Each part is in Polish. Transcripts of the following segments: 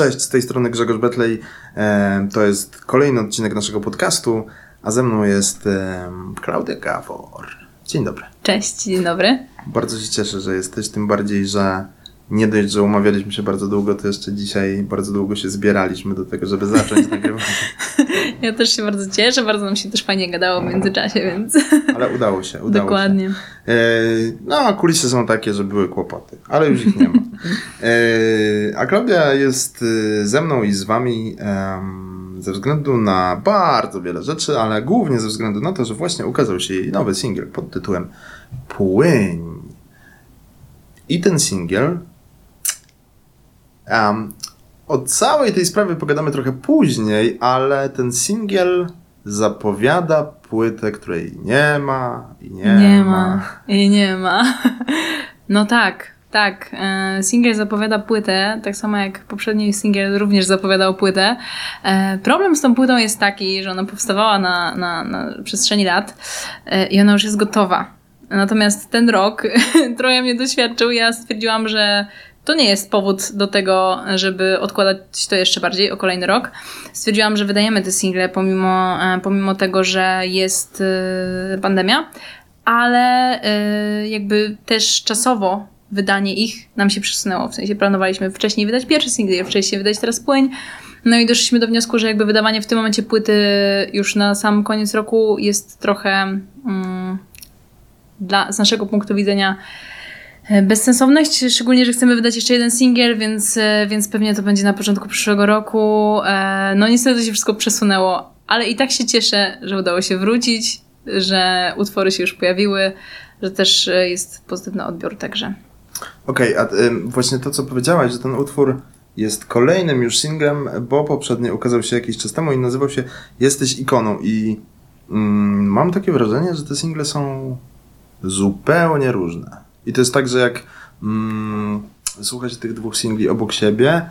Cześć, z tej strony Grzegorz Betlej. To jest kolejny odcinek naszego podcastu, a ze mną jest Klaudia Gawor. Dzień dobry. Cześć, dzień dobry. Bardzo się cieszę, że jesteś, tym bardziej, że nie dość, że umawialiśmy się bardzo długo, to jeszcze dzisiaj bardzo długo się zbieraliśmy do tego, żeby zacząć nagrywanie. Ja też się bardzo cieszę, bardzo nam się też fajnie gadało w międzyczasie, więc... Ale udało się, udało Dokładnie. się. E, no, kulisy są takie, że były kłopoty, ale już ich nie ma. E, a Klaudia jest e, ze mną i z wami ze względu na bardzo wiele rzeczy, ale głównie ze względu na to, że właśnie ukazał się jej nowy singiel pod tytułem Płyń. I ten singiel Um, o całej tej sprawie pogadamy trochę później, ale ten singiel zapowiada płytę, której nie ma i nie, nie ma. ma. I nie ma. No tak, tak. E, singiel zapowiada płytę, tak samo jak poprzedni singiel również zapowiadał płytę. E, problem z tą płytą jest taki, że ona powstawała na, na, na przestrzeni lat e, i ona już jest gotowa. Natomiast ten rok trochę mnie doświadczył. Ja stwierdziłam, że to nie jest powód do tego, żeby odkładać to jeszcze bardziej o kolejny rok. Stwierdziłam, że wydajemy te single pomimo, pomimo tego, że jest pandemia, ale jakby też czasowo wydanie ich nam się przesunęło. W sensie planowaliśmy wcześniej wydać pierwszy single, wcześniej wydać teraz płyń. No i doszliśmy do wniosku, że jakby wydawanie w tym momencie płyty już na sam koniec roku jest trochę mm, dla, z naszego punktu widzenia E, bezsensowność, szczególnie, że chcemy wydać jeszcze jeden singiel, więc, e, więc pewnie to będzie na początku przyszłego roku. E, no niestety to się wszystko przesunęło, ale i tak się cieszę, że udało się wrócić, że utwory się już pojawiły, że też jest pozytywny odbiór, także. Okej, okay, a y, właśnie to, co powiedziałaś, że ten utwór jest kolejnym już singlem, bo poprzednio ukazał się jakiś czas temu i nazywał się Jesteś ikoną i mm, mam takie wrażenie, że te single są zupełnie różne. I to jest tak, że jak słuchać tych dwóch singli obok siebie,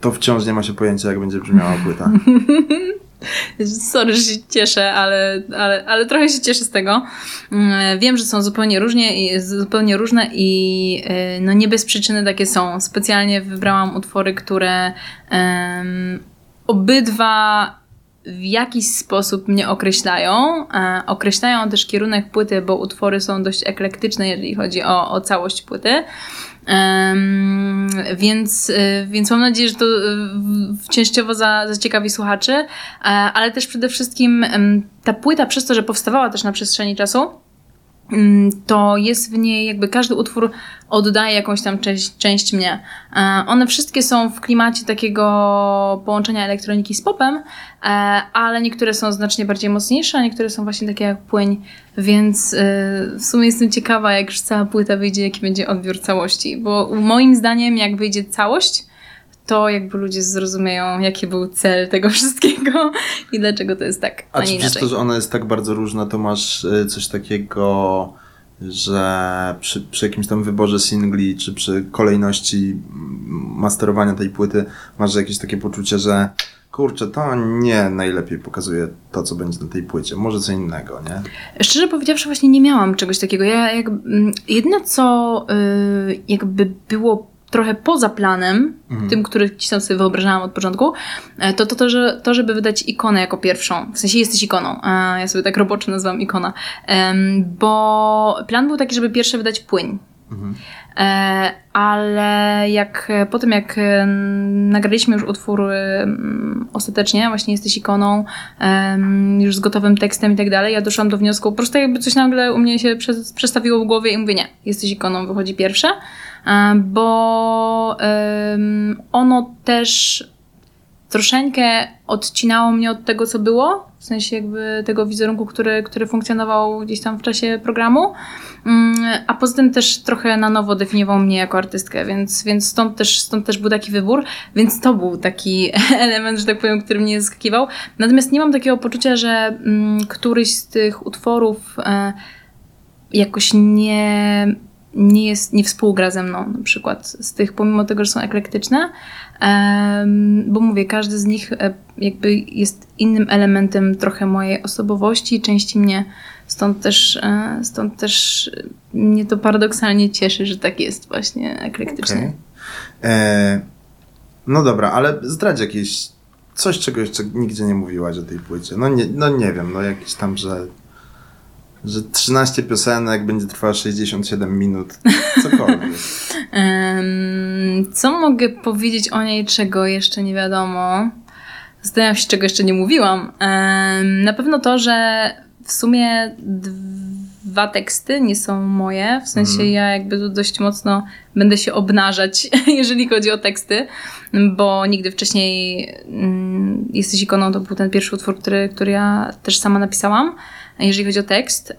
to wciąż nie ma się pojęcia, jak będzie brzmiała płyta. Sorry, że się cieszę, ale, ale, ale trochę się cieszę z tego. Mm, wiem, że są zupełnie różnie zupełnie różne i y, no nie bez przyczyny takie są. Specjalnie wybrałam utwory, które um, obydwa w jakiś sposób mnie określają. E, określają też kierunek płyty, bo utwory są dość eklektyczne, jeżeli chodzi o, o całość płyty. Więc, y, więc mam nadzieję, że to y, częściowo za, zaciekawi słuchaczy, e, ale też przede wszystkim ta płyta, przez to, że powstawała też na przestrzeni czasu, to jest w niej jakby każdy utwór oddaje jakąś tam część, część mnie. E, one wszystkie są w klimacie takiego połączenia elektroniki z popem, e, ale niektóre są znacznie bardziej mocniejsze, a niektóre są właśnie takie jak płyń, więc e, w sumie jestem ciekawa, jak już cała płyta wyjdzie, jaki będzie odbiór całości, bo moim zdaniem jak wyjdzie całość, to jakby ludzie zrozumieją, jaki był cel tego wszystkiego i dlaczego to jest tak, a, a czy przez to, że ona jest tak bardzo różna, to masz y, coś takiego, że przy, przy jakimś tam wyborze singli, czy przy kolejności masterowania tej płyty masz jakieś takie poczucie, że kurczę, to nie najlepiej pokazuje to, co będzie na tej płycie. Może co innego, nie? Szczerze powiedziawszy, właśnie nie miałam czegoś takiego. Ja jak, mm, jedyne, co y, jakby było trochę poza planem, mhm. tym, który gdzieś tam sobie wyobrażałam od początku, e, to to, to, że, to, żeby wydać ikonę jako pierwszą. W sensie jesteś ikoną. E, ja sobie tak roboczo nazywam ikona. Bo plan był taki, żeby pierwsze wydać płyń. Mhm. E, ale jak po tym, jak nagraliśmy już utwór ostatecznie, właśnie jesteś ikoną, już z gotowym tekstem i tak dalej, ja doszłam do wniosku, po prostu jakby coś nagle u mnie się przestawiło w głowie i mówię, nie, jesteś ikoną, wychodzi pierwsze. E, bo ono też troszeczkę odcinało mnie od tego, co było, w sensie jakby tego wizerunku, który, który funkcjonował gdzieś tam w czasie programu, mm, a poza tym też trochę na nowo definiował mnie jako artystkę, więc, więc stąd, też, stąd też był taki wybór, więc to był taki element, że tak powiem, który mnie zaskakiwał. Natomiast nie mam takiego poczucia, że mm, któryś z tych utworów e, jakoś nie nie, jest, nie współgra ze mną na przykład z tych, pomimo tego, że są eklektyczne, bo mówię, każdy z nich e, jakby jest innym elementem trochę mojej osobowości, części mnie, stąd też, e, stąd też mnie to paradoksalnie cieszy, że tak jest właśnie eklektycznie. Okay. E, No dobra, ale zdradź jakieś coś, czego jeszcze nigdzie nie mówiłaś o tej płycie. No nie, no nie wiem, no jakieś tam, że że 13 piosenek będzie trwała 67 minut, cokolwiek. co mogę powiedzieć o niej, czego jeszcze nie wiadomo? Zastanawiam się, czego jeszcze nie mówiłam. Na pewno to, że w sumie dwa teksty nie są moje, w sensie mm. ja jakby tu dość mocno będę się obnażać, jeżeli chodzi o teksty, bo nigdy wcześniej mm, Jesteś ikoną to był ten pierwszy utwór, który, który ja też sama napisałam jeżeli chodzi o tekst.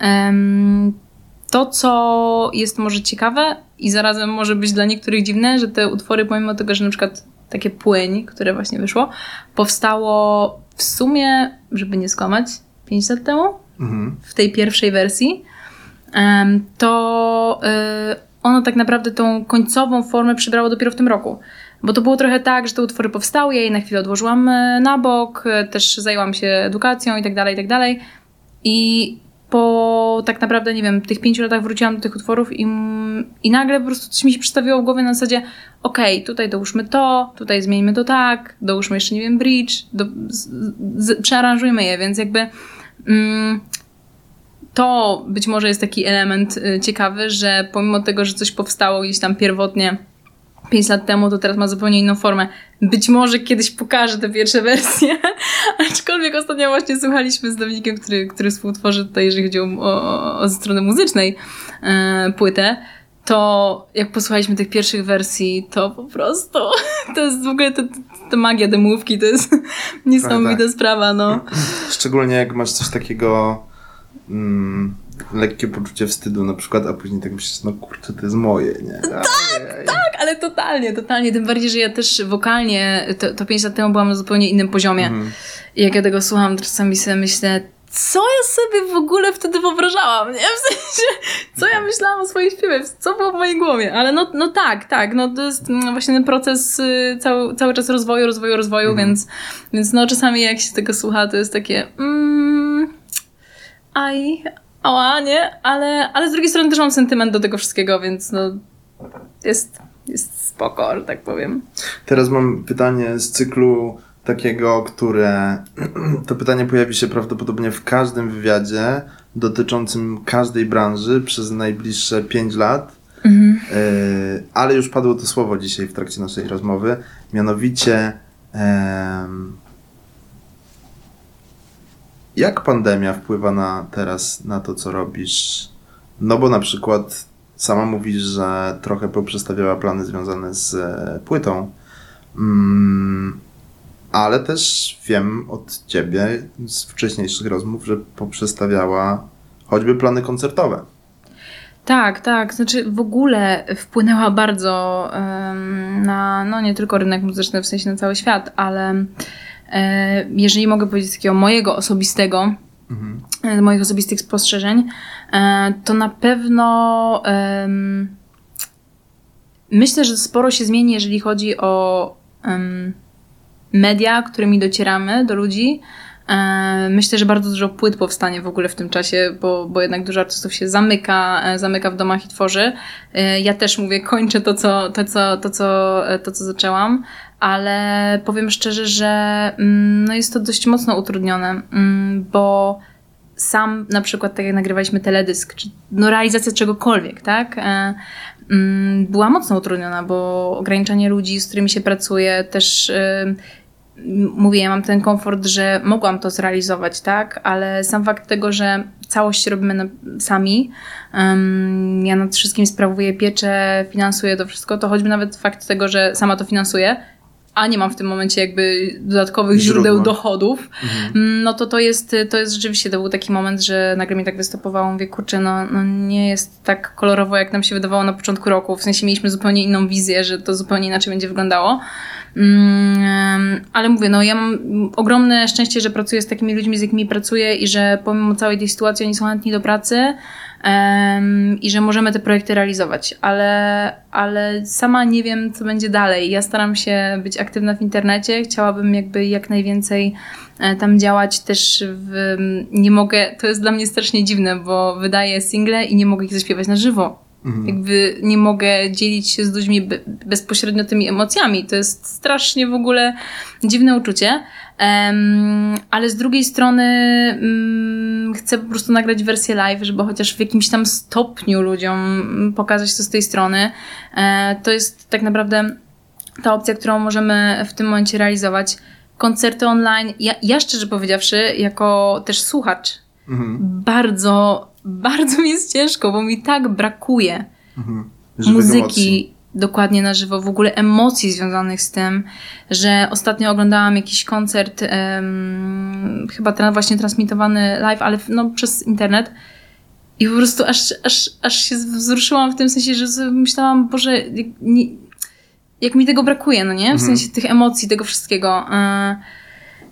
To, co jest może ciekawe i zarazem może być dla niektórych dziwne, że te utwory, pomimo tego, że na przykład takie płyń, które właśnie wyszło, powstało w sumie, żeby nie skłamać, 5 lat temu, mhm. w tej pierwszej wersji, to y, ono tak naprawdę tą końcową formę przybrało dopiero w tym roku. Bo to było trochę tak, że te utwory powstały, ja je na chwilę odłożyłam e, na bok, e, też zajęłam się edukacją i tak dalej, i tak dalej. I po tak naprawdę, nie wiem, tych pięciu latach wróciłam do tych utworów i, i nagle po prostu coś mi się przedstawiło w głowie na zasadzie okej, okay, tutaj dołóżmy to, tutaj zmieńmy to tak, dołóżmy jeszcze, nie wiem, bridge, do, z, z, przearanżujmy je, więc jakby mm, to być może jest taki element y, ciekawy, że pomimo tego, że coś powstało gdzieś tam pierwotnie 5 lat temu, to teraz ma zupełnie inną formę. Być może kiedyś pokażę te pierwsze wersje, aczkolwiek ostatnio właśnie słuchaliśmy z Dominikiem, który, który współtworzy tutaj, jeżeli chodzi o, o, o strony muzycznej e, płytę, to jak posłuchaliśmy tych pierwszych wersji, to po prostu to jest w ogóle ta, ta magia demówki, to jest niesamowita tak. sprawa, no. Szczególnie jak masz coś takiego mm, lekkie poczucie wstydu na przykład, a później tak myślisz, no kurczę, to jest moje, nie? Tak, tak, ale totalnie, totalnie. Tym bardziej, że ja też wokalnie, to, to 5 lat temu byłam na zupełnie innym poziomie. Mhm. I jak ja tego słucham, to czasami sobie myślę, co ja sobie w ogóle wtedy wyobrażałam, nie? W sensie, co ja myślałam o swoim śpiewie, co było w mojej głowie. Ale no, no tak, tak, no to jest mm, właśnie ten proces y, cały, cały czas rozwoju, rozwoju, rozwoju, mhm. więc, więc no czasami jak się tego słucha, to jest takie mm, aj, ała, nie? Ale, ale z drugiej strony też mam sentyment do tego wszystkiego, więc no jest, jest spoko, że tak powiem. Teraz mam pytanie z cyklu takiego, które to pytanie pojawi się prawdopodobnie w każdym wywiadzie dotyczącym każdej branży przez najbliższe 5 lat. Mhm. Y, ale już padło to słowo dzisiaj w trakcie naszej rozmowy, mianowicie jak pandemia wpływa na teraz na to, co robisz? No bo na przykład sama mówisz, że trochę poprzestawiała plany związane z e, płytą. Mm, ale też wiem od ciebie z wcześniejszych rozmów, że poprzestawiała choćby plany koncertowe. Tak, tak. Znaczy w ogóle wpłynęła bardzo um, na, no nie tylko rynek muzyczny, w sensie na cały świat, ale jeżeli mogę powiedzieć takiego mojego osobistego, mhm. E, moich osobistych spostrzeżeń, e, to na pewno myślę, że sporo się zmieni, jeżeli chodzi o media, którymi docieramy do ludzi. Myślę, że bardzo dużo płyt powstanie w ogóle w tym czasie, bo, bo jednak dużo artystów się zamyka, zamyka w domach i tworzy. Ja też mówię, kończę to, co, to, co, to, co, to, co zaczęłam ale powiem szczerze, że mm, no jest to dość mocno utrudnione, mm, bo sam na przykład, tak jak nagrywaliśmy teledysk, czy no realizacja czegokolwiek, tak? E, mm, była mocno utrudniona, bo ograniczanie ludzi, z którymi się pracuje, też e, mówię, ja mam ten komfort, że mogłam to zrealizować, tak? Ale sam fakt tego, że całość robimy na, sami, um, ja nad wszystkim sprawuję pieczę, finansuję to wszystko, to choćby nawet fakt tego, że sama to finansuję, a nie mam w tym momencie jakby dodatkowych źródeł dochodów, mhm. no to to jest, to jest rzeczywiście, to był taki moment, że nagle mi tak wystopowało, mówię, kurczę, no, no nie jest tak kolorowo, jak nam się wydawało na początku roku, w sensie mieliśmy zupełnie inną wizję, że to zupełnie inaczej będzie wyglądało, mm, ale mówię, no ja mam ogromne szczęście, że pracuję z takimi ludźmi, z jakimi pracuję i że pomimo całej tej sytuacji oni są chętni do pracy, i że możemy te projekty realizować, ale, ale sama nie wiem, co będzie dalej. Ja staram się być aktywna w internecie, chciałabym jakby jak najwięcej e, tam działać też w, nie mogę, to jest dla mnie strasznie dziwne, bo wydaję single i nie mogę ich zaśpiewać na żywo Mhm. Jakby nie mogę dzielić się z ludźmi be bezpośrednio tymi emocjami. To jest strasznie w ogóle dziwne uczucie. Ale z drugiej strony um, chcę po prostu nagrać wersję live, żeby chociaż w jakimś tam stopniu ludziom pokazać to z tej strony. E, to jest tak naprawdę ta opcja, którą możemy w tym momencie realizować. Koncerty online, ja, ja szczerze powiedziawszy, jako też słuchacz, mhm. bardzo, bardzo mi jest ciężko, bo mi tak brakuje mhm. muzyki. Dokładnie na żywo, w ogóle emocji związanych z tym, że ostatnio oglądałam jakiś koncert, um, chyba ten właśnie transmitowany live, ale no, przez internet. I po prostu aż, aż, aż się wzruszyłam w tym sensie, że myślałam, Boże, jak, nie, jak mi tego brakuje, no nie? W mhm. sensie tych emocji, tego wszystkiego. E,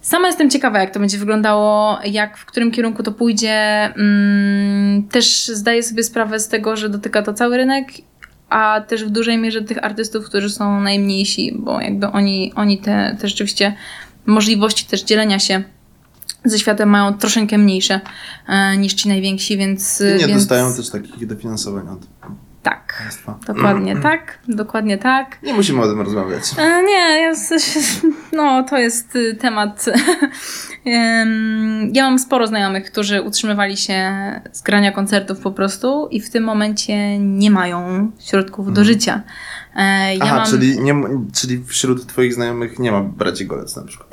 sama jestem ciekawa, jak to będzie wyglądało, jak w którym kierunku to pójdzie. Mm, też zdaję sobie sprawę z tego, że dotyka to cały rynek a też w dużej mierze tych artystów, którzy są najmniejsi, bo jakby oni, oni te, te rzeczywiście możliwości też dzielenia się ze światem mają troszeczkę mniejsze e, niż ci najwięksi, więc... I nie więc... dostają też takich dofinansowań od tak, państwa. dokładnie tak, dokładnie tak. Nie musimy o tym rozmawiać. E, nie, ja, no to jest y, temat Ja mam sporo znajomych, którzy utrzymywali się z grania koncertów po prostu i w tym momencie nie mają środków do mhm. życia. E, ja Aha, mam... czyli, nie, czyli wśród twoich znajomych nie ma braci Golec na przykład?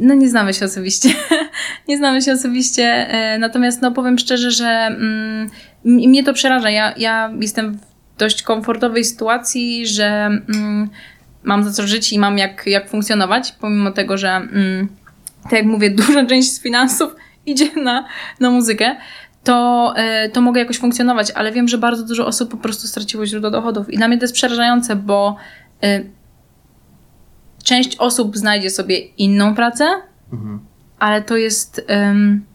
No nie znamy się osobiście. nie znamy się osobiście, e, natomiast no powiem szczerze, że mm, mnie to przeraża. Ja, ja jestem w dość komfortowej sytuacji, że mm, mam za co żyć i mam jak, jak funkcjonować, pomimo tego, że mm, tak jak mówię, duża część z finansów idzie na, na muzykę, to, e, to mogę jakoś funkcjonować, ale wiem, że bardzo dużo osób po prostu straciło źródło dochodów. I dla mnie to jest przerażające, bo y, część osób znajdzie sobie inną pracę, mhm. ale to jest. Y,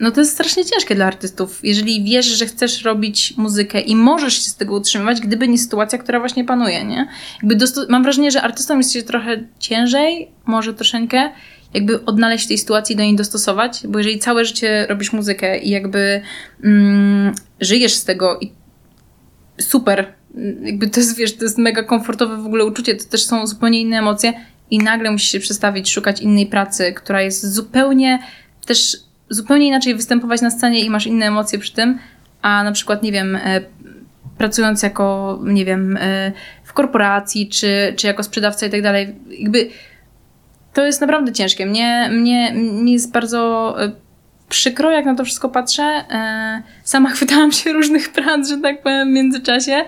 no to jest strasznie ciężkie dla artystów. Jeżeli wiesz, że chcesz robić muzykę i możesz się z tego utrzymywać, gdyby nie sytuacja, która właśnie panuje, nie? Jakby mam wrażenie, że artystom jest się trochę ciężej, może troszeczkę, jakby odnaleźć tej sytuacji, do niej dostosować, bo jeżeli całe życie robisz muzykę i jakby mm, żyjesz z tego i super, jakby to jest, wiesz, to jest mega komfortowe w ogóle uczucie, to też są zupełnie inne emocje i nagle musisz się przestawić, szukać innej pracy, która jest zupełnie też zupełnie inaczej występować na scenie i masz inne emocje przy tym, a na przykład, nie wiem, e, pracując jako, nie wiem, e, w korporacji, czy, czy jako sprzedawca i tak dalej, jakby to jest naprawdę ciężkie. Mnie, mnie, mnie jest bardzo e, przykro, jak na to wszystko patrzę. Sama chwytałam się różnych prac, że tak powiem, w międzyczasie.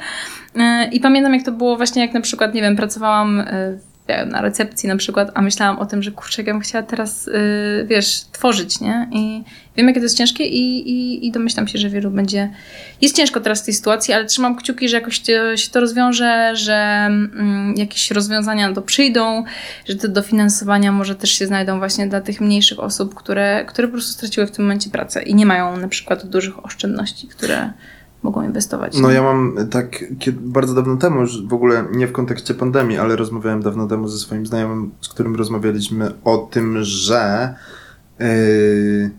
I pamiętam, jak to było właśnie, jak na przykład, nie wiem, pracowałam w na recepcji na przykład, a myślałam o tym, że kurczę, ja bym chciała teraz, yy, wiesz, tworzyć, nie? I wiem, jakie to jest ciężkie i, i, i domyślam się, że wielu będzie... Jest ciężko teraz w tej sytuacji, ale trzymam kciuki, że jakoś się to rozwiąże, że mm, jakieś rozwiązania na to przyjdą, że te dofinansowania może też się znajdą właśnie dla tych mniejszych osób, które, które po prostu straciły w tym momencie pracę i nie mają na przykład dużych oszczędności, które mogą inwestować. No ja mam tak bardzo dawno temu, już w ogóle nie w kontekście pandemii, ale rozmawiałem dawno temu ze swoim znajomym, z którym rozmawialiśmy o tym, że yy,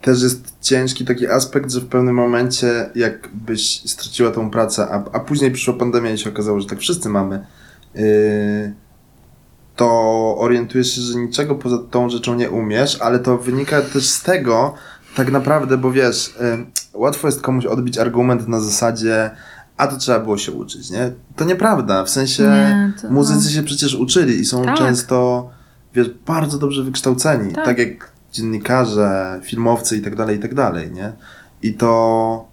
też jest ciężki taki aspekt, że w pewnym momencie jakbyś straciła tą pracę, a, a później przyszła pandemia i się okazało, że tak wszyscy mamy, yy, to orientujesz się, że niczego poza tą rzeczą nie umiesz, ale to wynika też z tego, tak naprawdę, bo wiesz, łatwo jest komuś odbić argument na zasadzie, a to trzeba było się uczyć, nie? To nieprawda, w sensie nie, to, muzycy no. się przecież uczyli i są tak. często, wiesz, bardzo dobrze wykształceni, tak. tak jak dziennikarze, filmowcy i tak dalej, i tak dalej, nie? I to,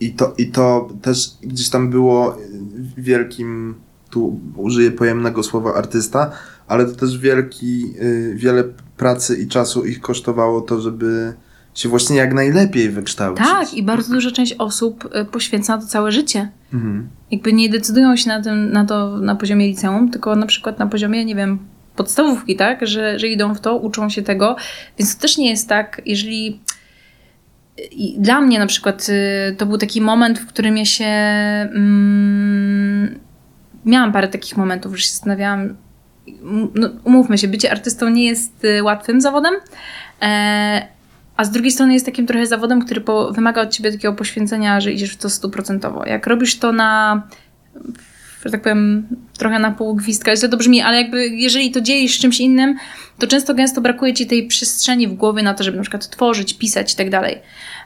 i to, i to też gdzieś tam było wielkim, tu użyję pojemnego słowa artysta, ale to też wielki, y, wiele pracy i czasu ich kosztowało to, żeby się właśnie jak najlepiej wykształcić. Tak, i bardzo duża część osób y, poświęca to całe życie. Mhm. Jakby nie decydują się na, tym, na to na poziomie liceum, tylko na przykład na poziomie, nie wiem, podstawówki, tak? Że, że idą w to, uczą się tego. Więc to też nie jest tak, jeżeli. I dla mnie na przykład y, to był taki moment, w którym ja się. Mm, miałam parę takich momentów, że się zastanawiałam. No, umówmy się, bycie artystą nie jest y, łatwym zawodem. E, a z drugiej strony jest takim trochę zawodem, który po, wymaga od ciebie takiego poświęcenia, że idziesz w to stuprocentowo. Jak robisz to na, że tak powiem, trochę na pół gwizdka, źle to brzmi, ale jakby jeżeli to dzielisz z czymś innym, to często gęsto brakuje ci tej przestrzeni w głowie na to, żeby na przykład tworzyć, pisać i tak dalej.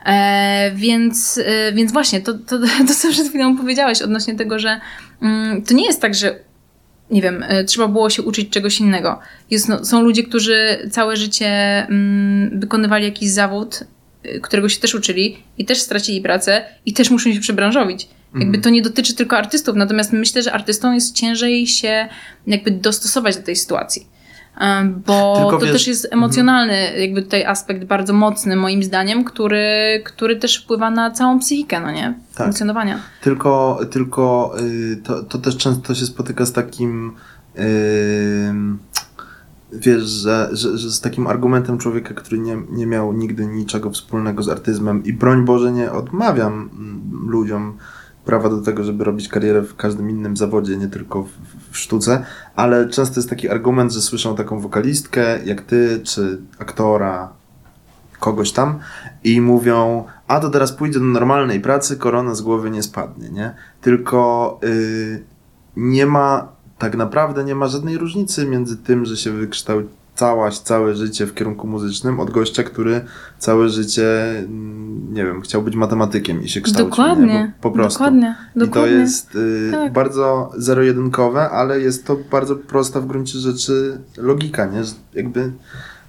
E, więc, e, więc właśnie, to, to, to co przed chwilą powiedziałeś odnośnie tego, że mm, to nie jest tak, że nie wiem, e, trzeba było się uczyć czegoś innego. Jest, no, są ludzie, którzy całe życie mm, wykonywali jakiś zawód, y, którego się też uczyli i też stracili pracę i też muszą się przebranżowić. Jakby Mhm. to nie dotyczy tylko artystów, natomiast myślę, że artystom jest ciężej się jakby dostosować do tej sytuacji. Bo Tylko to wiesz- też jest emocjonalny, jakby tutaj aspekt bardzo mocny, moim zdaniem, który, który też wpływa na całą psychikę, no nie? Tak. Funkcjonowania. Tylko, tylko y, to, to też często się spotyka z takim y, wiesz, że, że, że z takim argumentem człowieka, który nie, nie miał nigdy niczego wspólnego z artyzmem i broń Boże nie odmawiam mm, ludziom prawa do tego, żeby robić karierę w każdym innym zawodzie, nie tylko w, w sztuce, ale często jest taki argument, że słyszą taką wokalistkę jak ty, czy aktora, kogoś tam i mówią, a to teraz pójdzie do normalnej pracy, korona z głowy nie spadnie, nie? Tylko y, nie ma, tak naprawdę nie ma żadnej różnicy między tym, że się wykształcałaś całe życie w kierunku muzycznym od gościa, który całe życie, mm, nie wiem, chciał być matematykiem i się kształcił. Dokładnie. Nie? Po, prostu. Dokładnie. I to dokładnie. jest y, Tak. bardzo zero-jedynkowe, ale jest to bardzo prosta w gruncie rzeczy logika, nie? Że jakby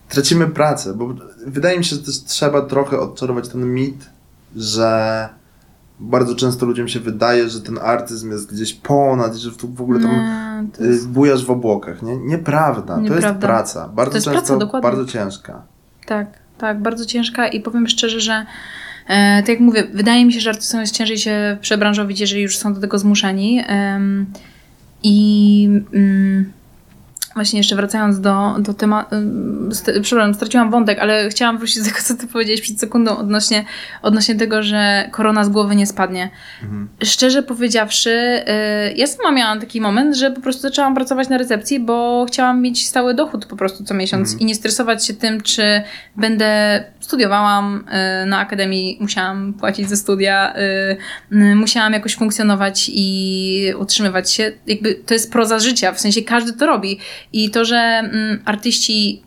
tracimy pracę, bo wydaje mi się, że też trzeba trochę odczarować ten mit, że bardzo często ludziom się wydaje, że ten artyzm jest gdzieś ponad, że tu w ogóle tam Nie, to y, jest... bujasz w obłokach, nie? Nieprawda. To jest Nieprawda. praca. Bardzo To jest często praca, dokładnie. bardzo ciężka. Tak, tak, bardzo ciężka i powiem szczerze, że e, tak jak mówię, wydaje mi się, że artystom jest ciężej się przebranżowić, jeżeli już są do tego zmuszeni. Em, I mm, właśnie jeszcze wracając do, do tematu, przepraszam, straciłam wątek, ale chciałam wrócić do tego, co ty powiedziałeś przed sekundą odnośnie, odnośnie tego, że korona z głowy nie spadnie. Mhm. Szczerze powiedziawszy, y, ja sama miałam taki moment, że po prostu zaczęłam pracować na recepcji, bo chciałam mieć stały dochód po prostu co miesiąc Mhm. i nie stresować się tym, czy będę studiowałam y, na akademii, musiałam płacić za studia, y, musiałam jakoś funkcjonować i utrzymywać się. Jakby to jest proza życia, w sensie każdy to robi. I to, że mm, artyści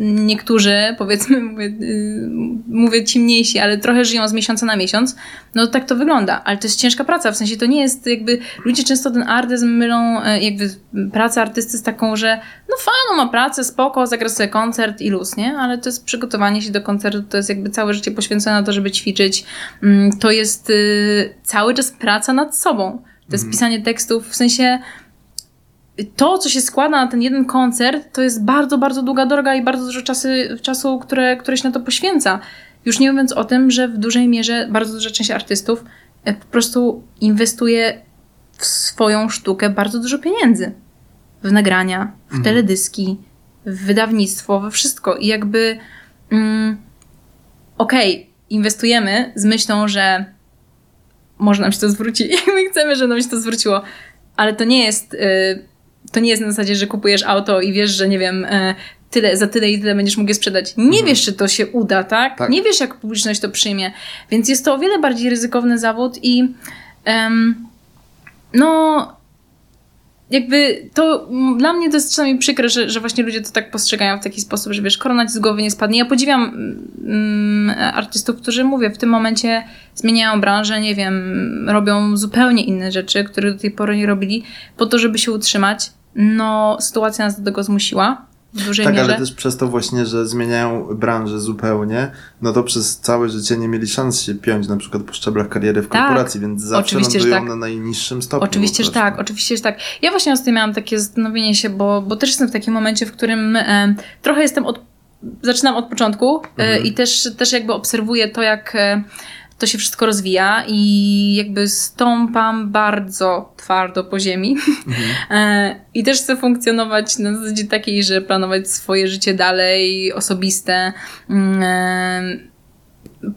niektórzy, powiedzmy, mówię, y, mówię ci mniejsi, ale trochę żyją z miesiąca na miesiąc, no tak to wygląda, ale to jest ciężka praca, w sensie to nie jest jakby, ludzie często ten artyzm mylą e, jakby pracę artysty z taką, że no fajno ma pracę, spoko, zagra sobie koncert i luz, nie? Ale to jest przygotowanie się do koncertu, to jest jakby całe życie poświęcone na to, żeby ćwiczyć, Mm, to jest y, cały czas praca nad sobą, to jest pisanie tekstów, w sensie to, co się składa na ten jeden koncert, to jest bardzo, bardzo długa droga i bardzo dużo czasy, czasu, które, które się na to poświęca. Już nie mówiąc o tym, że w dużej mierze bardzo duża część artystów e, po prostu inwestuje w swoją sztukę bardzo dużo pieniędzy. W nagrania, w teledyski, w wydawnictwo, we wszystko. I jakby mm, okej, inwestujemy z myślą, że może nam się to zwróci. My chcemy, żeby nam się to zwróciło. Ale to nie jest, y, to nie jest na zasadzie, że kupujesz auto i wiesz, że nie wiem, y, tyle, za tyle i tyle będziesz mógł je sprzedać. Nie wiesz, czy to się uda, tak? Tak. Nie wiesz, jak publiczność to przyjmie. Więc jest to o wiele bardziej ryzykowny zawód i em, no jakby to mm, dla mnie to jest czasami przykre, że, że właśnie ludzie to tak postrzegają w taki sposób, że wiesz, korona ci z głowy nie spadnie. Ja podziwiam mm, artystów, którzy mówię, w tym momencie zmieniają branżę, nie wiem, robią zupełnie inne rzeczy, które do tej pory nie robili, po to, żeby się utrzymać. No, sytuacja nas do tego zmusiła w dużej Tak, mierze. ale też przez to właśnie, że zmieniają branżę zupełnie, no to przez całe życie nie mieli szans się piąć na przykład po szczeblach kariery w Tak. korporacji, więc zawsze Oczywiście, lądują tak. na najniższym stopniu. Oczywiście, że tak, oczywiście, że tak. Ja właśnie ostatnio miałam takie zastanowienie się, bo, bo też jestem w takim momencie, w którym e, trochę jestem od. Zaczynam od początku e, Mhm. i też, też jakby obserwuję to, jak e, to się wszystko rozwija i jakby stąpam bardzo twardo po ziemi. Mhm. E, I też chcę funkcjonować na zasadzie takiej, że planować swoje życie dalej, osobiste. mm, e,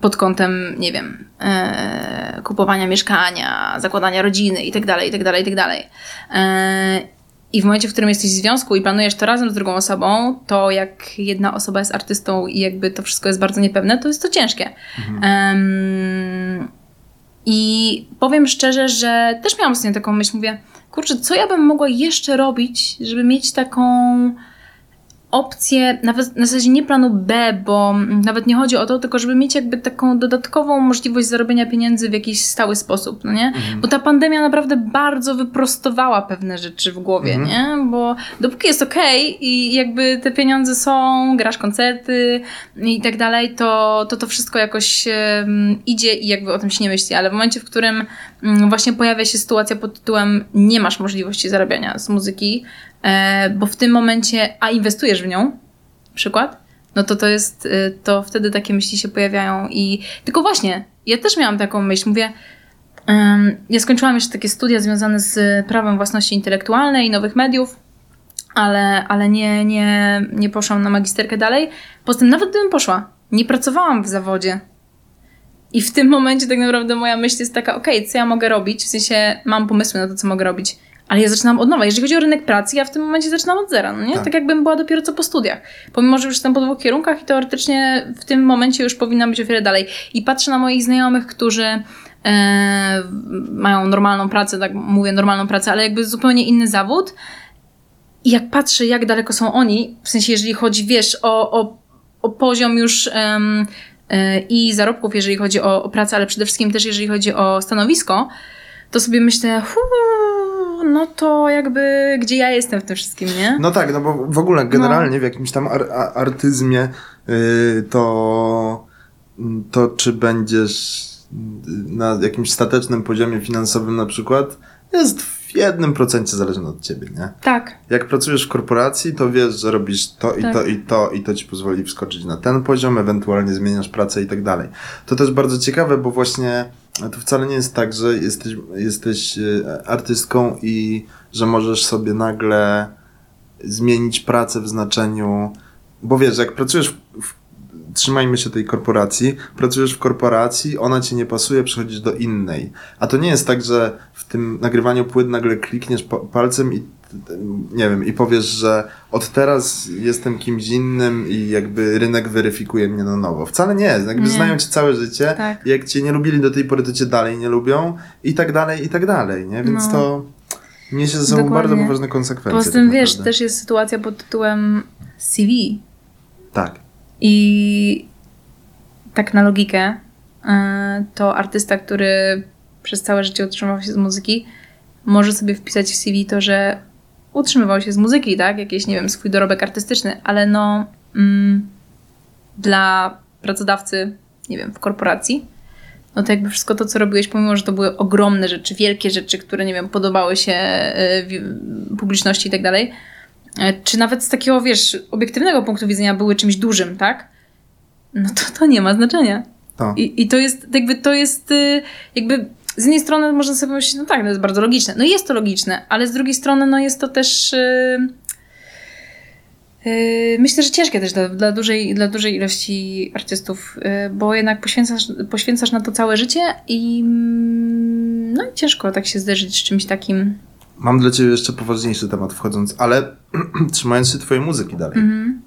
pod kątem, nie wiem, e, kupowania mieszkania, zakładania rodziny i tak dalej, i w momencie, w którym jesteś w związku i planujesz to razem z drugą osobą, to jak jedna osoba jest artystą i jakby to wszystko jest bardzo niepewne, to jest to ciężkie. Um, I powiem szczerze, że też miałam sobie taką myśl, mówię, kurczę, co ja bym mogła jeszcze robić, żeby mieć taką opcję, nawet na zasadzie nie planu B, bo nawet nie chodzi o to, tylko żeby mieć jakby taką dodatkową możliwość zarobienia pieniędzy w jakiś stały sposób, no nie? Mhm. Bo ta pandemia naprawdę bardzo wyprostowała pewne rzeczy w głowie, mhm. nie? Bo dopóki jest okej okay i jakby te pieniądze są, grasz koncerty i tak dalej, to to, to wszystko jakoś um, idzie i jakby o tym się nie myśli, ale w momencie, w którym um, właśnie pojawia się sytuacja pod tytułem nie masz możliwości zarabiania z muzyki, bo w tym momencie, a inwestujesz w nią, przykład, no to to jest, e, to wtedy takie myśli się pojawiają i tylko właśnie, ja też miałam taką myśl, mówię, ja skończyłam jeszcze takie studia związane z prawem własności intelektualnej i nowych mediów, ale, ale nie, nie, nie poszłam na magisterkę dalej. Poza tym, nawet gdybym poszła, nie pracowałam w zawodzie. I w tym momencie tak naprawdę moja myśl jest taka, okej, okay, co ja mogę robić? W sensie mam pomysły na to, co mogę robić ale ja zaczynam od nowa. Jeżeli chodzi o rynek pracy, ja w tym momencie zaczynam od zera, no nie? Tak. tak jakbym była dopiero co po studiach. Pomimo, że już jestem po dwóch kierunkach i teoretycznie w tym momencie już powinna być o wiele dalej. I patrzę na moich znajomych, którzy e, mają normalną pracę, tak mówię normalną pracę, ale jakby zupełnie inny zawód. I jak patrzę, jak daleko są oni, w sensie jeżeli chodzi, wiesz, o, o, o poziom już e, i zarobków, jeżeli chodzi o, o pracę, ale przede wszystkim też jeżeli chodzi o stanowisko, to sobie myślę, no to jakby gdzie ja jestem w tym wszystkim, nie? No tak, no bo w ogóle generalnie no. w jakimś tam ar artyzmie yy, to, to czy będziesz na jakimś statecznym poziomie finansowym na przykład, jest w jednym procencie zależne od ciebie, nie? Tak. Jak pracujesz w korporacji, to wiesz, że robisz to i tak. to i to i to ci pozwoli wskoczyć na ten poziom, ewentualnie zmieniasz pracę i tak dalej. To też bardzo ciekawe, bo właśnie to wcale nie jest tak, że jesteś, jesteś e, artystką i że możesz sobie nagle zmienić pracę w znaczeniu, bo wiesz, jak pracujesz w, w trzymajmy się tej korporacji, pracujesz w korporacji, ona ci nie pasuje, przechodzisz do innej. A to nie jest tak, że w tym nagrywaniu płyt nagle klikniesz palcem i nie wiem, i powiesz, że od teraz jestem kimś innym i jakby rynek weryfikuje mnie na nowo. Wcale nie, jakby nie. znają cię całe życie. Tak. Jak cię nie lubili do tej pory, to cię dalej nie lubią i tak dalej, i tak dalej, nie? Więc no. to niesie ze sobą Dokładnie. bardzo poważne konsekwencje. Poza tym, tak wiesz, też jest sytuacja pod tytułem CV. Tak. I tak na logikę, e, to artysta, który przez całe życie utrzymywał się z muzyki, może sobie wpisać w CV to, że utrzymywał się z muzyki, tak? Jakiś, nie wiem, swój dorobek artystyczny, ale no mm, dla pracodawcy, nie wiem, w korporacji, no to jakby wszystko to, co robiłeś, pomimo, że to były ogromne rzeczy, wielkie rzeczy, które, nie wiem, podobały się y, publiczności i tak dalej, e, czy nawet z takiego, wiesz, obiektywnego punktu widzenia były czymś dużym, tak? No to to nie ma znaczenia. To. I, I to jest, jakby, to jest, y, jakby z jednej strony można sobie pomyśleć, no tak, to jest bardzo logiczne. No jest to logiczne, ale z drugiej strony no jest to też... Yy, yy, myślę, że ciężkie też dla, dla, dużej, dla dużej ilości artystów, yy, bo jednak poświęcasz, poświęcasz na to całe życie i mm, no i ciężko tak się zderzyć z czymś takim. Mam dla Ciebie jeszcze poważniejszy temat wchodząc, ale trzymając się Twojej muzyki dalej. Mm -hmm.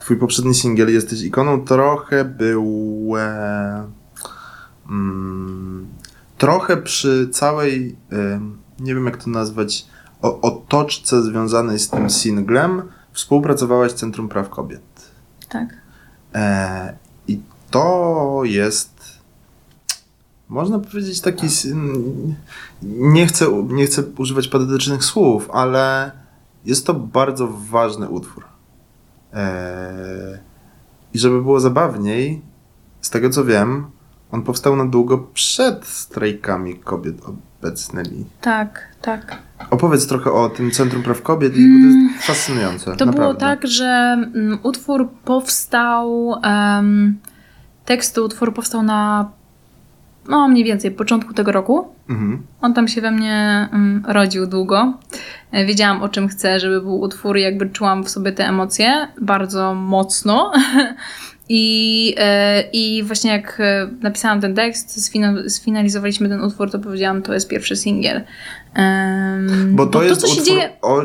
Twój poprzedni singiel Jesteś ikoną trochę był... E, mm, trochę przy całej, nie wiem jak to nazwać, otoczce związanej z tym singlem współpracowałaś z Centrum Praw Kobiet. Tak. E, I to jest, można powiedzieć, taki. Nie chcę, nie chcę używać patetycznych słów, ale jest to bardzo ważny utwór. E, I żeby było zabawniej, z tego co wiem, on powstał na długo przed strajkami kobiet obecnymi. Tak, tak. Opowiedz trochę o tym Centrum Praw Kobiet, mm, bo to jest mm, fascynujące. To naprawdę. było tak, że um, utwór powstał, um, tekst utworu powstał na no mniej więcej początku tego roku. Mhm. On tam się we mnie um, rodził długo. E, wiedziałam o czym chcę, żeby był utwór, jakby czułam w sobie te emocje bardzo mocno. I, e, I właśnie jak e, napisałam ten tekst, sfinalizowaliśmy ten utwór, to powiedziałam, to jest pierwszy singiel. Um, bo to bo jest to, co się utwór dzieje... o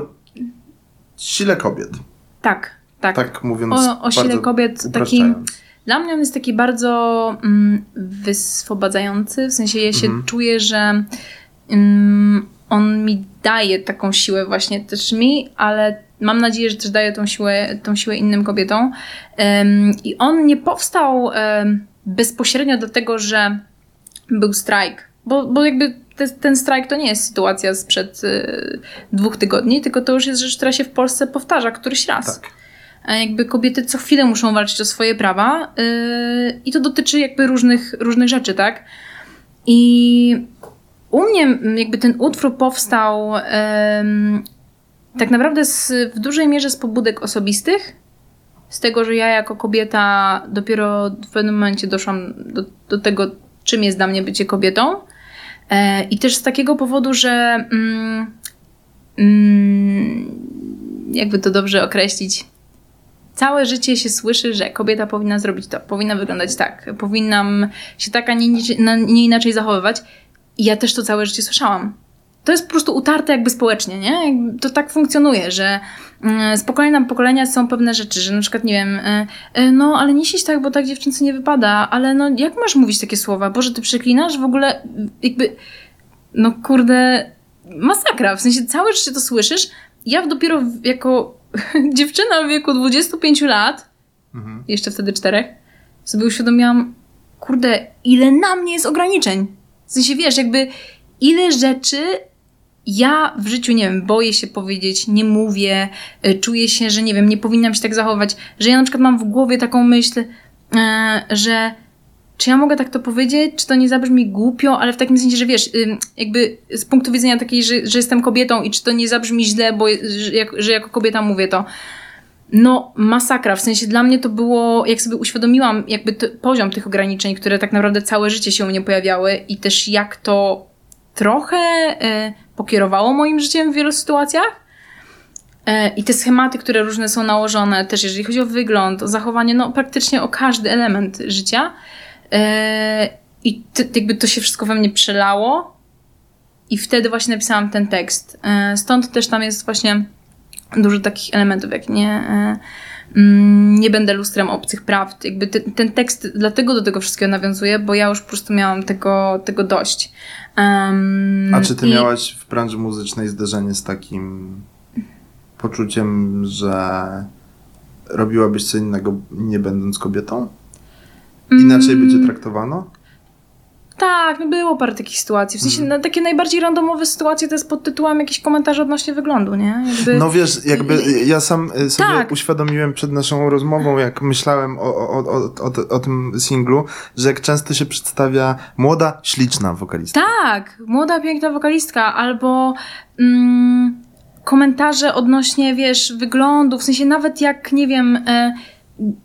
sile kobiet. Tak, tak. Tak mówiąc. O, o sile kobiet takim. Dla mnie on jest taki bardzo mm, wyswobadzający, w sensie ja się Mhm. czuję, że mm, on mi daje taką siłę właśnie też mi, ale mam nadzieję, że też daje tą siłę, tą siłę innym kobietom. I on nie powstał bezpośrednio dlatego, że był strajk, bo, bo jakby te, ten strajk to nie jest sytuacja sprzed y, dwóch tygodni, tylko to już jest rzecz, która się w Polsce powtarza któryś raz. Tak. A jakby kobiety co chwilę muszą walczyć o swoje prawa yy, i to dotyczy jakby różnych, różnych rzeczy, tak? I u mnie jakby ten utwór powstał em, tak naprawdę z, w dużej mierze z pobudek osobistych, z tego, że ja jako kobieta dopiero w pewnym momencie doszłam do, do tego, czym jest dla mnie bycie kobietą. E, I też z takiego powodu, że mm, mm, jakby to dobrze określić, całe życie się słyszy, że kobieta powinna zrobić to, powinna wyglądać tak, powinnam się tak, a nie, nie, nie inaczej zachowywać. I ja też to całe życie słyszałam. To jest po prostu utarte jakby społecznie, nie? To tak funkcjonuje, że mm, z pokolenia na pokolenia są pewne rzeczy, że na przykład, nie wiem, e, e, no ale nie siedź tak, bo tak dziewczynce nie wypada, ale no jak masz mówić takie słowa? Boże, ty przeklinasz? W ogóle jakby, no kurde, masakra. W sensie całe życie to słyszysz. Ja dopiero jako dziewczyna w wieku 25 lat, Mhm. jeszcze wtedy czterech, sobie uświadomiłam, kurde, ile na mnie jest ograniczeń. W sensie, wiesz, jakby ile rzeczy ja w życiu, nie wiem, boję się powiedzieć, nie mówię, y, czuję się, że nie wiem, nie powinnam się tak zachować, że ja na przykład mam w głowie taką myśl, e, że czy ja mogę tak to powiedzieć, czy to nie zabrzmi głupio, ale w takim sensie, że wiesz, jakby z punktu widzenia takiej, że, że jestem kobietą i czy to nie zabrzmi źle, bo że, jak, że jako kobieta mówię to. No, masakra. W sensie dla mnie to było, jak sobie uświadomiłam, jakby poziom tych ograniczeń, które tak naprawdę całe życie się u mnie pojawiały i też jak to trochę e, pokierowało moim życiem w wielu sytuacjach. E, I te schematy, które różne są nałożone, też jeżeli chodzi o wygląd, o zachowanie, no praktycznie o każdy element życia. E, I ty, jakby to się wszystko we mnie przelało. I wtedy właśnie napisałam ten tekst. E, Stąd też tam jest właśnie dużo takich elementów, jak nie, nie będę lustrem obcych prawd. Jakby te, ten tekst dlatego do tego wszystkiego nawiązuje, bo ja już po prostu miałam tego, tego dość. Em, A czy ty i- miałaś w branży muzycznej zderzenie z takim poczuciem, że robiłabyś co innego nie będąc kobietą? Inaczej Mm. cię traktowano? Tak, no było parę takich sytuacji. W sensie Mhm. no, takie najbardziej randomowe sytuacje to jest pod tytułem jakieś komentarze odnośnie wyglądu, nie? Jakby... No wiesz, jakby ja sam y, sobie Tak. uświadomiłem przed naszą rozmową, jak myślałem o, o, o, o, o, o tym singlu, że jak często się przedstawia młoda, śliczna wokalistka. Tak, młoda, piękna wokalistka, albo mm, komentarze odnośnie, wiesz, wyglądu, w sensie nawet jak, nie wiem, e,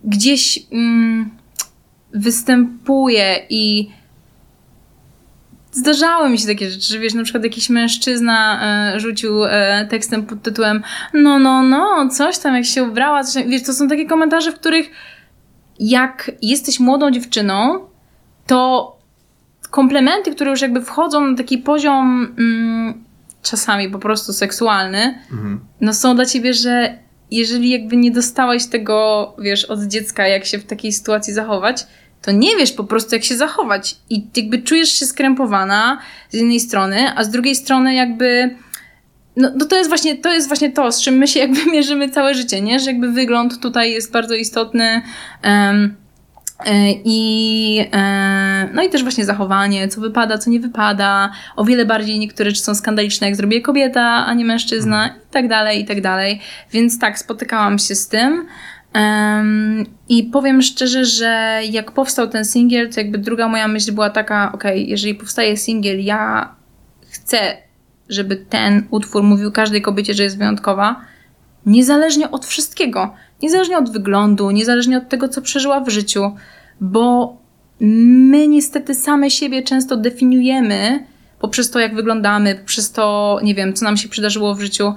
gdzieś mm, występuje i zdarzały mi się takie rzeczy, że wiesz, na przykład jakiś mężczyzna e, rzucił e, tekstem pod tytułem no, no, no, coś tam, jak się ubrała, coś tam. wiesz, to są takie komentarze, w których jak jesteś młodą dziewczyną, to komplementy, które już jakby wchodzą na taki poziom mm, czasami po prostu seksualny, Mhm. no są dla ciebie, że jeżeli jakby nie dostałaś tego, wiesz, od dziecka, jak się w takiej sytuacji zachować, to nie wiesz po prostu, jak się zachować. I jakby czujesz się skrępowana z jednej strony, a z drugiej strony jakby. No, no to jest właśnie to, jest właśnie to, z czym my się jakby mierzymy całe życie, nie? Że jakby wygląd tutaj jest bardzo istotny. e, I, e, no i też właśnie zachowanie, co wypada, co nie wypada. O wiele bardziej niektóre rzeczy są skandaliczne, jak zrobię kobieta, a nie mężczyzna, i tak dalej, i tak dalej. Więc tak, spotykałam się z tym. Em, I powiem szczerze, że jak powstał ten singiel, to jakby druga moja myśl była taka, okej, jeżeli powstaje singiel, ja chcę, żeby ten utwór mówił każdej kobiecie, że jest wyjątkowa, niezależnie od wszystkiego, niezależnie od wyglądu, niezależnie od tego, co przeżyła w życiu, bo my niestety same siebie często definiujemy poprzez to, jak wyglądamy, poprzez to, nie wiem, co nam się przydarzyło w życiu.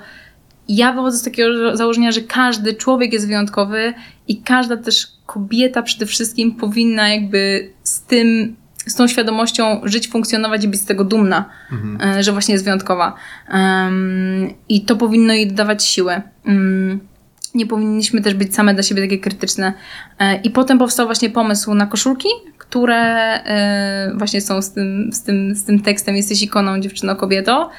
Ja wychodzę z takiego założenia, że każdy człowiek jest wyjątkowy i każda też kobieta przede wszystkim powinna jakby z tym z tą świadomością żyć, funkcjonować i być z tego dumna, mhm. że właśnie jest wyjątkowa. Um, I to powinno jej dodawać siłę. Um, nie powinniśmy też być same dla siebie takie krytyczne. E, I potem powstał właśnie pomysł na koszulki, które e, właśnie są z tym, z tym, z tym tekstem Jesteś ikoną, dziewczyno, kobieto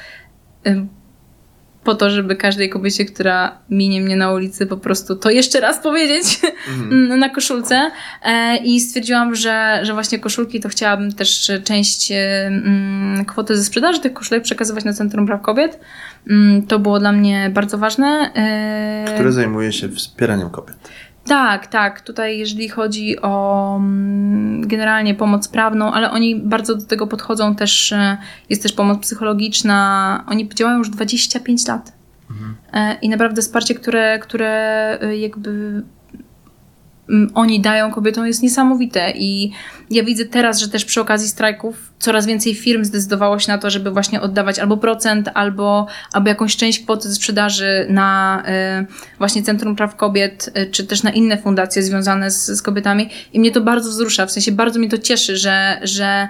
po to, żeby każdej kobiecie, która minie mnie na ulicy, po prostu to jeszcze raz powiedzieć mm. na koszulce. E, I stwierdziłam, że, że właśnie koszulki to chciałabym też część e, mm, kwoty ze sprzedaży tych koszulek przekazywać na Centrum Praw Kobiet. Mm, to było dla mnie bardzo ważne. E, Które zajmuje się wspieraniem kobiet. Tak, tak. Tutaj, jeżeli chodzi o mm, generalnie pomoc prawną, ale oni bardzo do tego podchodzą też, e, jest też pomoc psychologiczna. Oni działają już 25 lat. Mhm. E, I naprawdę wsparcie, które, które e, jakby oni dają kobietom jest niesamowite. I ja widzę teraz, że też przy okazji strajków coraz więcej firm zdecydowało się na to, żeby właśnie oddawać albo procent, albo, albo jakąś część kwoty sprzedaży na y, właśnie Centrum Praw Kobiet, y, czy też na inne fundacje związane z, z kobietami. I mnie to bardzo wzrusza, w sensie bardzo mnie to cieszy, że, że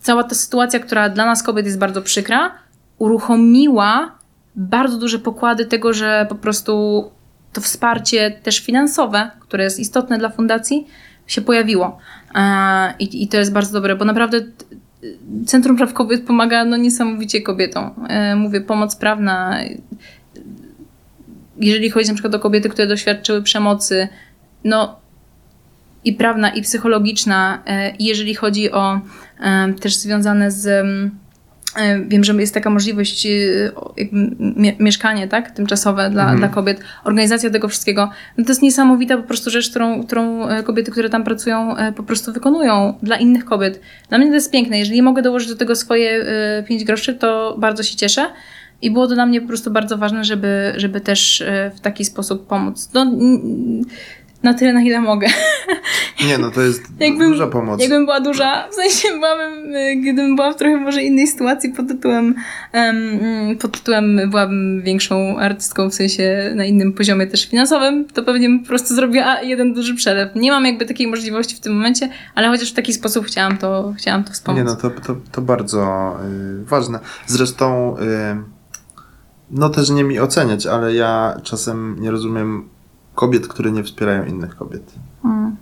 cała ta sytuacja, która dla nas kobiet jest bardzo przykra, uruchomiła bardzo duże pokłady tego, że po prostu to wsparcie też finansowe, które jest istotne dla fundacji, się pojawiło. E, I, I, to jest bardzo dobre, bo naprawdę Centrum Praw Kobiet pomaga no, niesamowicie kobietom. E, mówię, pomoc prawna. Jeżeli chodzi na przykład o kobiety, które doświadczyły przemocy, no i prawna, i psychologiczna, e, i jeżeli chodzi o też związane z wiem, że jest taka możliwość, e, mieszkanie, tak, tymczasowe dla, mhm. dla kobiet, organizacja tego wszystkiego. No to jest niesamowita po prostu rzecz, którą, którą e, kobiety, które tam pracują, po prostu wykonują dla innych kobiet. Dla mnie to jest piękne. Jeżeli mogę dołożyć do tego swoje pięć groszy, to bardzo się cieszę. I było to dla mnie po prostu bardzo ważne, żeby, żeby też w taki sposób pomóc. No, na tyle, na ile mogę. Nie, no to jest jakbym, duża pomoc. Jakbym była duża, w sensie byłabym, y, gdybym była w trochę może innej sytuacji pod tytułem, um, pod tytułem byłabym większą artystką, w sensie na innym poziomie też finansowym, to pewnie bym po prostu zrobiła jeden duży przelew. Nie mam jakby takiej możliwości w tym momencie, ale chociaż w taki sposób chciałam to, chciałam to wspomnieć. Nie, no to, to, to bardzo y, ważne. Zresztą y, no też nie mi oceniać, ale ja czasem nie rozumiem kobiet, które nie wspierają innych kobiet. Hmm.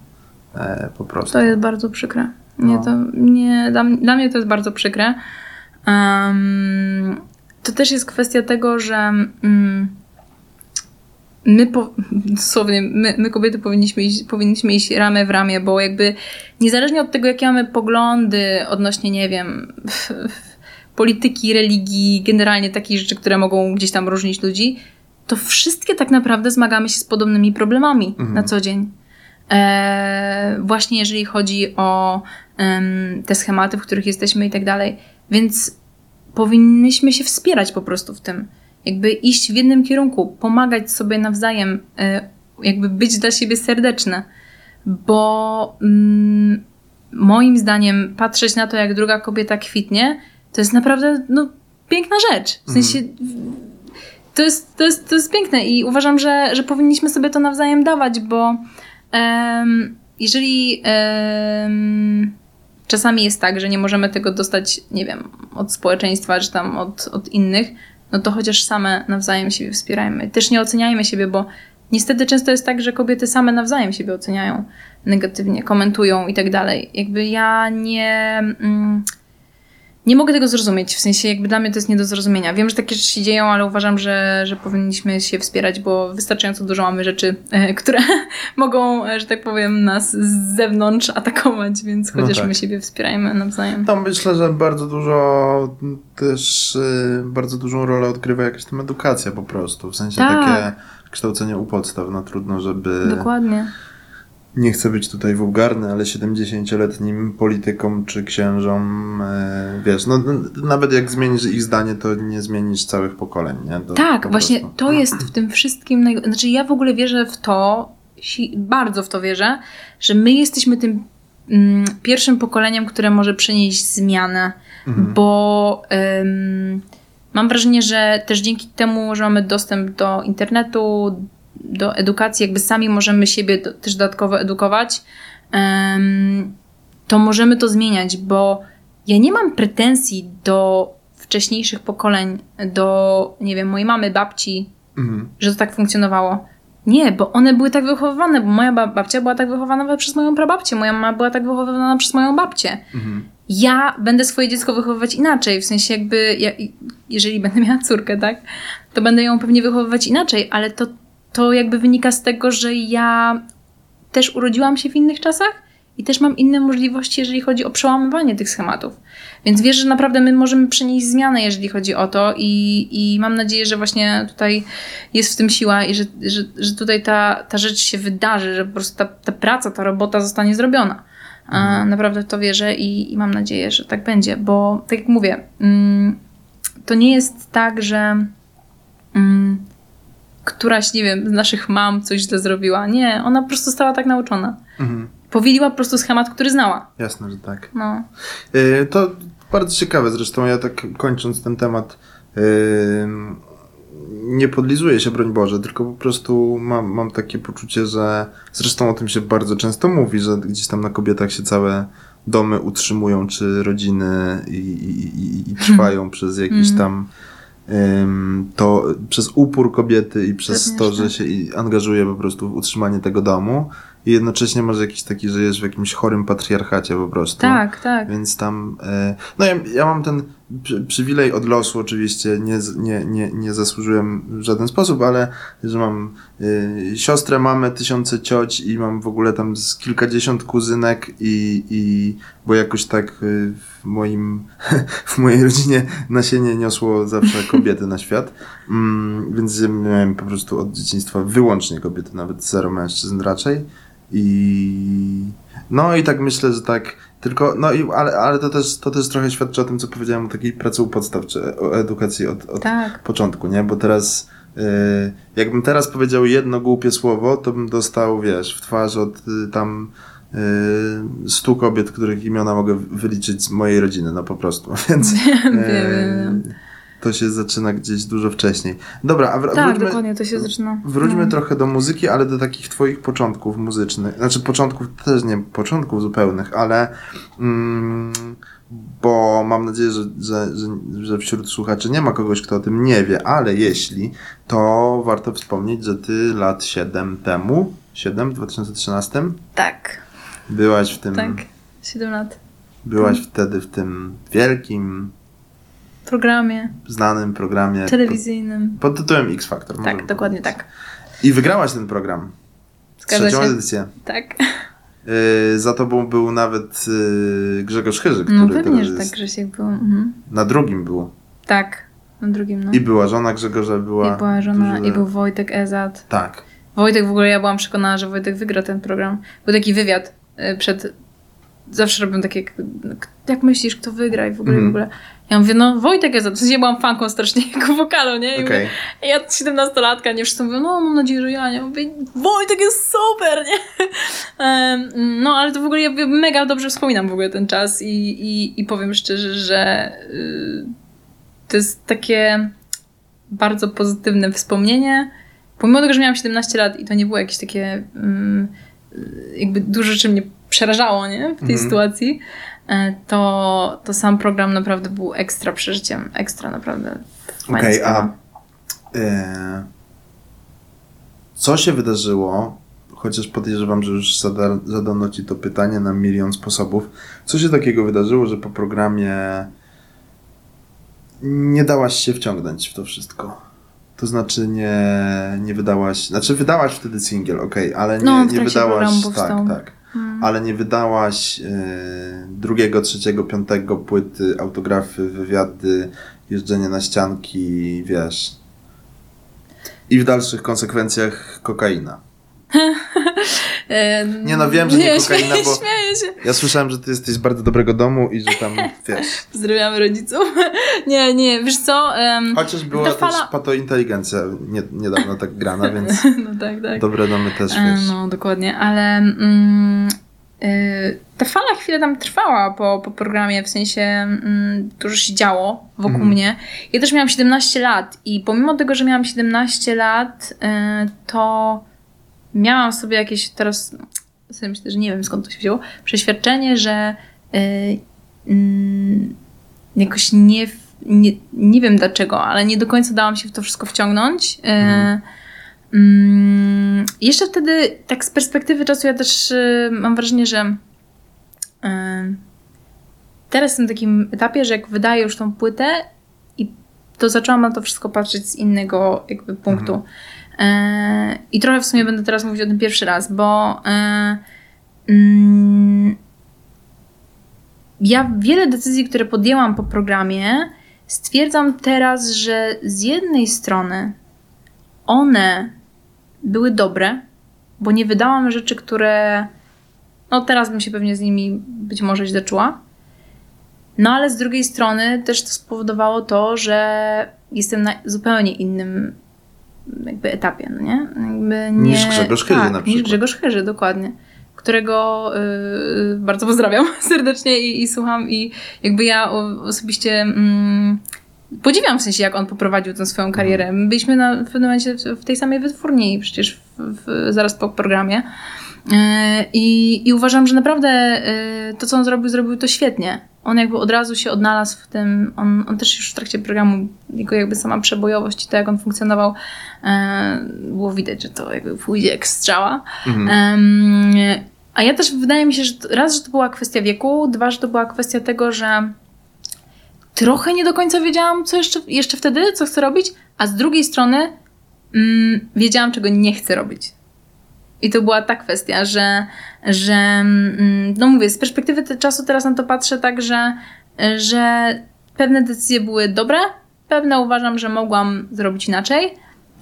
E, po prostu. To jest bardzo przykre. Nie, no. to, nie, dla, dla, mnie to jest bardzo przykre. Um, to też jest kwestia tego, że um, my, po, dosłownie, my, my kobiety powinniśmy iść, powinniśmy iść ramię w ramię, bo jakby niezależnie od tego, jakie mamy poglądy odnośnie, nie wiem, polityki, religii, generalnie takich rzeczy, które mogą gdzieś tam różnić ludzi, to wszystkie tak naprawdę zmagamy się z podobnymi problemami mhm. na co dzień. E, właśnie jeżeli chodzi o te schematy, w których jesteśmy i tak dalej. Więc powinnyśmy się wspierać po prostu w tym. Jakby iść w jednym kierunku, pomagać sobie nawzajem, e, jakby być dla siebie serdeczne. Bo mm, moim zdaniem patrzeć na to, jak druga kobieta kwitnie, to jest naprawdę no, piękna rzecz. W sensie mhm to jest, to jest, to jest piękne i uważam, że, że powinniśmy sobie to nawzajem dawać, bo um, jeżeli um, czasami jest tak, że nie możemy tego dostać, nie wiem, od społeczeństwa, czy tam od, od innych, no to chociaż same nawzajem siebie wspierajmy. Też nie oceniajmy siebie, bo niestety często jest tak, że kobiety same nawzajem siebie oceniają negatywnie, komentują i tak dalej. Jakby ja nie. Mm, nie mogę tego zrozumieć, w sensie jakby dla mnie to jest nie do zrozumienia. Wiem, że takie rzeczy się dzieją, ale uważam, że, że powinniśmy się wspierać, bo wystarczająco dużo mamy rzeczy, e, które mogą, e, że tak powiem, nas z zewnątrz atakować, więc no chociaż no tak. my siebie wspierajmy nawzajem. Tam myślę, że bardzo dużo też e, bardzo dużą rolę odgrywa jakaś tam edukacja po prostu, w sensie tak. takie kształcenie u podstaw, no trudno, żeby... Dokładnie nie chcę być tutaj wulgarny, ale 70-letnim politykom czy księżom, e, wiesz, no nawet jak zmienisz ich zdanie, to nie zmienisz całych pokoleń, nie? To, tak, właśnie to jest w tym wszystkim, naj... znaczy ja w ogóle wierzę w to, bardzo w to wierzę, że my jesteśmy tym mm, pierwszym pokoleniem, które może przynieść zmianę, mhm. bo ym, mam wrażenie, że też dzięki temu, że mamy dostęp do internetu, do edukacji, jakby sami możemy siebie do, też dodatkowo edukować, to możemy to zmieniać, bo ja nie mam pretensji do wcześniejszych pokoleń, do, nie wiem, mojej mamy, babci, Mhm. że to tak funkcjonowało. Nie, bo one były tak wychowywane, bo moja ba- babcia była tak wychowana przez moją prababcię, moja mama była tak wychowywana przez moją babcię. Mhm. Ja będę swoje dziecko wychowywać inaczej, w sensie jakby, ja, jeżeli będę miała córkę, tak, to będę ją pewnie wychowywać inaczej, ale to, to jakby wynika z tego, że ja też urodziłam się w innych czasach i też mam inne możliwości, jeżeli chodzi o przełamywanie tych schematów. Więc wiesz, że naprawdę my możemy przynieść zmianę, jeżeli chodzi o to i, i mam nadzieję, że właśnie tutaj jest w tym siła i że, że, że tutaj ta, ta rzecz się wydarzy, że po prostu ta, ta praca, ta robota zostanie zrobiona. A Naprawdę w to wierzę i, i mam nadzieję, że tak będzie, bo tak jak mówię, mm, to nie jest tak, że mm, któraś, nie wiem, z naszych mam coś źle zrobiła. Nie, ona po prostu została tak nauczona. Mhm. Powieliła po prostu schemat, który znała. Jasne, że tak. No. Y, To bardzo ciekawe zresztą, ja tak kończąc ten temat y, nie podlizuję się, broń Boże, tylko po prostu mam, mam takie poczucie, że zresztą o tym się bardzo często mówi, że gdzieś tam na kobietach się całe domy utrzymują, czy rodziny i, i, i, i trwają przez jakiś Mhm. tam to przez upór kobiety i przez Pewnie, to, że się angażuje po prostu w utrzymanie tego domu i jednocześnie masz jakiś taki, że żyjesz w jakimś chorym patriarchacie po prostu. Tak, tak. Więc tam. E, no ja, ja mam ten przy, przywilej od losu, oczywiście nie, nie, nie, nie zasłużyłem w żaden sposób, ale że mam e, siostrę, mamę, tysiące cioć i mam w ogóle tam z kilkadziesiąt kuzynek i, i bo jakoś tak e, w moim w mojej rodzinie nasienie niosło zawsze kobiety na świat. Mm, więc miałem po prostu od dzieciństwa wyłącznie kobiety, nawet zero mężczyzn raczej. I no i tak myślę, że tak tylko, no i, ale, ale to też, to też trochę świadczy o tym, co powiedziałem o takiej pracy u podstaw, czy o edukacji od, od Tak. początku, nie? Bo teraz, y, jakbym teraz powiedział jedno głupie słowo, to bym dostał, wiesz, w twarz od y, tam y, stu kobiet, których imiona mogę wyliczyć z mojej rodziny, no po prostu, więc y, wiem. To się zaczyna gdzieś dużo wcześniej. Dobra, a wr- Tak, wróćmy, dokładnie, to się zaczyna. Wróćmy no. trochę do muzyki, ale do takich twoich początków muzycznych. Znaczy początków też nie początków zupełnych, ale mm, bo mam nadzieję, że, że, że, że wśród słuchaczy nie ma kogoś, kto o tym nie wie, ale jeśli, to warto wspomnieć, że ty lat 7 temu, 7 w 2013, Tak, byłaś w tym, tak. 7 lat. byłaś wtedy w tym wielkim, programie znanym programie telewizyjnym. pod, tytułem X Factor. Tak, możemy dokładnie powiedzieć. tak. I wygrałaś ten program. Zgadza Trzecią się. edycję. Tak. Yy, za tobą był nawet yy, Grzegorz Chyży, który No pewnie, że tak Grzesiek był. Mhm. na drugim był. Tak, na drugim, no. I była żona Grzegorza, była... I była żona, i był Wojtek Ezat. Tak. Wojtek w ogóle, ja byłam przekonana, że Wojtek wygra ten program. Był taki wywiad y, przed... Zawsze robią takie, jak myślisz, kto wygra i w ogóle, Mhm. w ogóle. Ja mówię, no Wojtek Ezat, w sensie byłam fanką strasznie jego wokalu, nie? I Okej. mówię, ja 17-latka, nie wszyscy mówią, no mam nadzieję, że ja, nie? Mówię, Wojtek jest super, nie? No, ale to w ogóle ja mega dobrze wspominam w ogóle ten czas i, i, i powiem szczerze, że y, to jest takie bardzo pozytywne wspomnienie. Pomimo tego, że miałam 17 lat i to nie było jakieś takie mm, y, jakby dużo rzeczy mnie przerażało, nie? W tej Mhm. sytuacji, to, to sam program naprawdę był ekstra przeżyciem. Ekstra naprawdę. Okej, sprawa. a e, co się wydarzyło, chociaż podejrzewam, że już zada, zadano ci to pytanie na milion sposobów, co się takiego wydarzyło, że po programie nie dałaś się wciągnąć w to wszystko? To znaczy nie, nie wydałaś, znaczy wydałaś wtedy singiel, okej, ale nie, No, nie wydałaś, tak, tak. Ale nie wydałaś e, drugiego, trzeciego, piątego płyty, autografy, wywiady, jeżdżenie na ścianki, wiesz. I w dalszych konsekwencjach kokaina. Nie no, wiem, że nie kokaina, śmieję, bo- Śmieję się. Ja słyszałem, że ty jesteś z bardzo dobrego domu i że tam, wiesz. Pozdrawiamy rodziców. nie, nie, wiesz co? em, Chociaż była Ta też fala- patointeligencja nie, niedawno tak grana, więc no tak, tak. dobre domy też, E, wiesz. No, dokładnie, ale mm, ta fala chwilę tam trwała po, po programie, w sensie mm, dużo się działo wokół Mhm. mnie. Ja też miałam 17 lat i pomimo tego, że miałam 17 lat, y, to miałam sobie jakieś teraz sobie myślę, że nie wiem skąd to się wzięło, przeświadczenie, że yy, yy, jakoś nie, nie, nie wiem dlaczego, ale nie do końca dałam się w to wszystko wciągnąć. Mhm. Mm, jeszcze wtedy, tak z perspektywy czasu, ja też y, mam wrażenie, że y, teraz jestem w takim etapie, że jak wydaję już tą płytę i to zaczęłam na to wszystko patrzeć z innego jakby punktu. Y, I trochę w sumie będę teraz mówić o tym pierwszy raz, bo y, mm, ja wiele decyzji, które podjęłam po programie, stwierdzam teraz, że z jednej strony one były dobre, bo nie wydałam rzeczy, które. No teraz bym się pewnie z nimi być może źle czuła. No ale z drugiej strony też to spowodowało to, że jestem na zupełnie innym jakby etapie, no nie? Jakby nie Niż Grzegorz Chyży tak, na Niż przykład. Grzegorz Chyży, dokładnie. Którego yy, bardzo pozdrawiam serdecznie i, i słucham i jakby ja osobiście mm, podziwiam w sensie, jak on poprowadził tę swoją karierę. My byliśmy na, w pewnym momencie w, tej samej wytwórni przecież w, w, zaraz po programie. Yy, I, I uważam, że naprawdę yy, to, co on zrobił, zrobił to świetnie. On jakby od razu się odnalazł w tym, on, on też już w trakcie programu, jego jakby sama przebojowość i to, jak on funkcjonował, yy, było widać, że to jakby pójdzie jak strzała. Mhm. A ja też wydaje mi się, że raz, że to była kwestia wieku, dwa, że to była kwestia tego, że trochę nie do końca wiedziałam, co jeszcze, jeszcze wtedy, co chcę robić, a z drugiej strony mm, wiedziałam, czego nie chcę robić. I to była ta kwestia, że, że mm, no mówię, z perspektywy czasu teraz na to patrzę tak, że, że pewne decyzje były dobre, pewne uważam, że mogłam zrobić inaczej.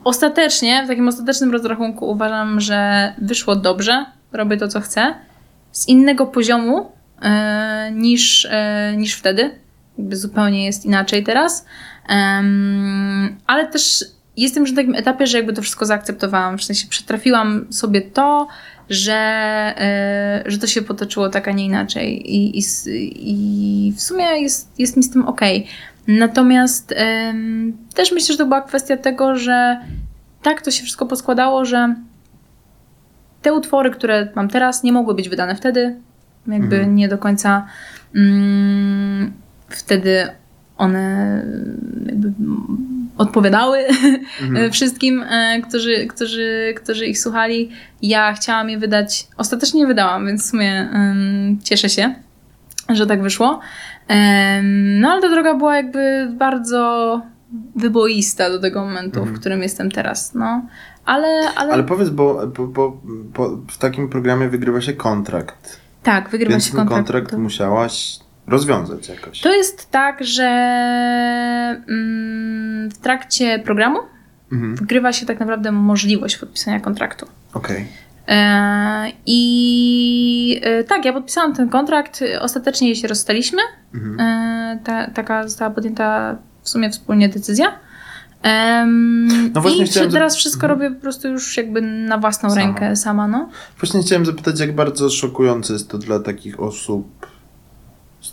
Ostatecznie, w takim ostatecznym rozrachunku uważam, że wyszło dobrze, robię to, co chcę, z innego poziomu e, niż, e, niż wtedy. Jakby zupełnie jest inaczej teraz. Em, ale też jestem już na takim etapie, że jakby to wszystko zaakceptowałam. W sensie przetrafiłam sobie to, że, e, że to się potoczyło tak, a nie inaczej. I, i, i w sumie jest, jest mi z tym okej. Natomiast też myślę, że to była kwestia tego, że tak to się wszystko poskładało, że te utwory, które mam teraz, nie mogły być wydane wtedy. Jakby Mhm. nie do końca mm, wtedy one jakby odpowiadały Mhm. wszystkim, e, którzy, którzy, którzy ich słuchali. Ja chciałam je wydać, ostatecznie wydałam, więc w sumie em, cieszę się, że tak wyszło. Em, no ale ta droga była jakby bardzo wyboista do tego momentu, Mhm. w którym jestem teraz. No. Ale, ale, Ale powiedz, bo, bo, bo, bo w takim programie wygrywa się kontrakt. tak, wygrywa Więc się ten kontrakt. kontrakt musiałaś rozwiązać jakoś. To jest tak, że mm, w trakcie programu Mhm. wygrywa się tak naprawdę możliwość podpisania kontraktu. Okej. E, I e, tak, ja podpisałam ten kontrakt, ostatecznie się rozstaliśmy. Mhm. E, ta, taka została podjęta w sumie wspólnie decyzja. No właśnie I chciałem teraz wszystko Mhm. robię po prostu już jakby na własną Sama. rękę sama, no. Właśnie chciałem zapytać, jak bardzo szokujące jest to dla takich osób,